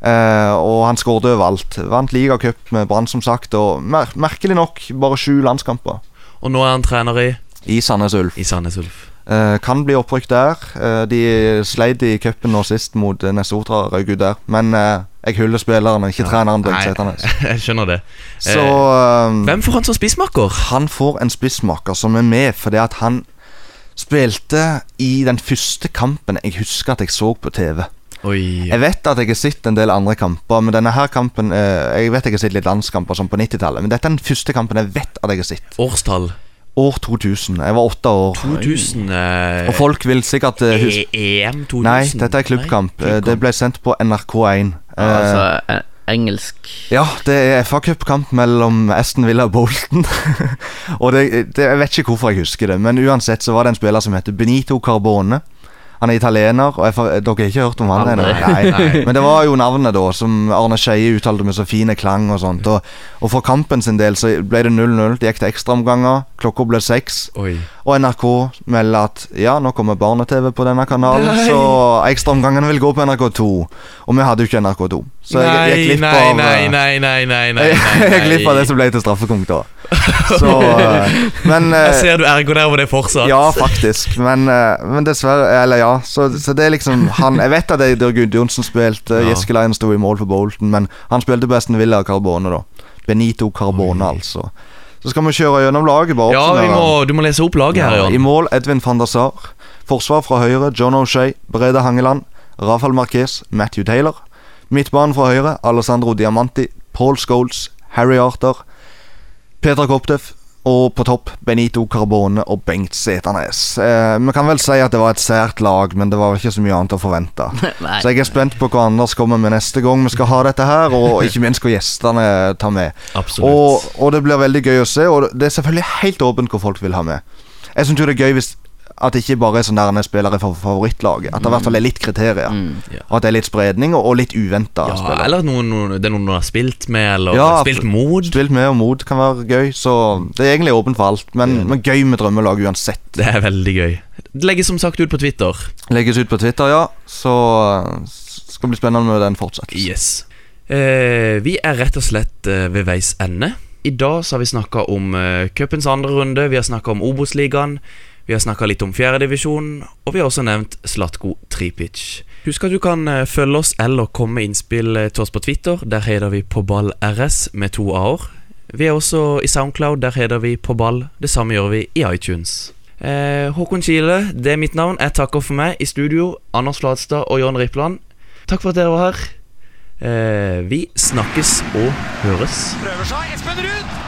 Eh, og han skåret overalt. Vant ligacup med Brann, som sagt, og mer merkelig nok bare sju landskamper. Og nå er han trener i I Sandnes Ulf. I Sandnes Ulf. Eh, kan bli opprykk der. Eh, de sleit i cupen nå sist mot Nesotra, røyk ut der. Men eh, jeg hyller spilleren, ikke treneren. Nei, jeg skjønner det. Så um, Hvem får han som spissmaker? Han får en spissmaker som er med fordi at han spilte i den første kampen jeg husker at jeg så på TV. Oi. Jeg vet at jeg har sett en del andre kamper, men denne her kampen eh, Jeg vet jeg har sett litt landskamper som på 90-tallet, men dette er den første kampen jeg vet at jeg har sett. Årstall? År 2000. Jeg var åtte år. 2000 eh, Og folk vil sikkert eh, huske EM 2000? Nei, dette er klubbkamp. Nei, klubbkamp. Det ble sendt på NRK1. Eh, Altså, engelsk Ja, det er FA-cupkamp mellom Aston Villa og Bolton. og det, det, Jeg vet ikke hvorfor jeg husker det, men uansett så var det en spiller som heter Benito Carbone. Han er italiener, og får- dere har ikke hørt om han ennå? Men det var jo navnet, da, som Arne Skeie uttalte med så fine klang og sånt. Og, og for kampen sin del så ble det 0-0. Det gikk til ekstraomganger. Klokka ble seks. Og NRK melder at ja, nå kommer barne-TV på denne kanalen, Nei. så ekstraomgangene vil gå på NRK2. Og vi hadde jo ikke NRK2. Så jeg, jeg gikk glipp av nei, nei, nei, nei, nei, nei, nei, nei, jeg gikk glipp av det som ble til straffekonk da. Så eh, Men eh, Jeg ser du erger deg fortsatt. Ja, faktisk. Men, eh, men dessverre Eller ja. Så, så det er liksom han Jeg vet at det er der Gudjonsen spilte, Ja. Jeskelein sto i mål for Bolton, men han spilte på Aston Villa Carbone, da. Benito Carbone, altså. Så skal vi kjøre gjennom laget. bare Ja, vi må, du må lese opp laget her, Ja, I mål Edvin van der Sar. Forsvar fra høyre John O'Shay, Brede Hangeland, Rafael Marquez, Matthew Taylor. Midtbanen fra høyre Alessandro Diamanti, Paul Scholes, Harry Arthur, Peter Kopteff. Og på topp Benito Carbone og Bengt Sæternes. Eh, vi kan vel si at det var et sært lag, men det var ikke så mye annet å forvente. Så jeg er spent på hva Anders kommer med neste gang vi skal ha dette her, og ikke minst hva gjestene tar med. Og, og det blir veldig gøy å se, og det er selvfølgelig helt åpent hva folk vil ha med. Jeg syns det er gøy hvis at det ikke bare er sånn der en spiller for favorittlaget. At det i hvert fall er litt kriterier. Og at det er litt spredning, og, og litt uventa. Ja, eller noen, noen, det er noen du har spilt med, eller Ja, spilt mot. Spilt med og mot kan være gøy, så det er egentlig åpent for alt. Men, men gøy med drømmelag uansett. Det er veldig gøy. Det legges som sagt ut på Twitter. Legges ut på Twitter, ja. Så uh, skal det bli spennende med den fortsettelsen. Yes. Eh, vi er rett og slett eh, ved veis ende. I dag så har vi snakka om eh, cupens andre runde, vi har snakka om Obos-ligaen, vi har snakka litt om fjerdedivisjon, og vi har også nevnt Slatko Tripic. Husk at du kan eh, følge oss eller komme med innspill eh, til oss på Twitter. Der heter vi på ball RS med to a-er. Vi er også i Soundcloud, der heter vi på ball. Det samme gjør vi i iTunes. Eh, Håkon Kile, det er mitt navn. Jeg takker for meg. I studio, Anders Flatstad og John Rippland. Takk for at dere var her. Eh, vi snakkes og høres. Prøver seg. Espen Ruud!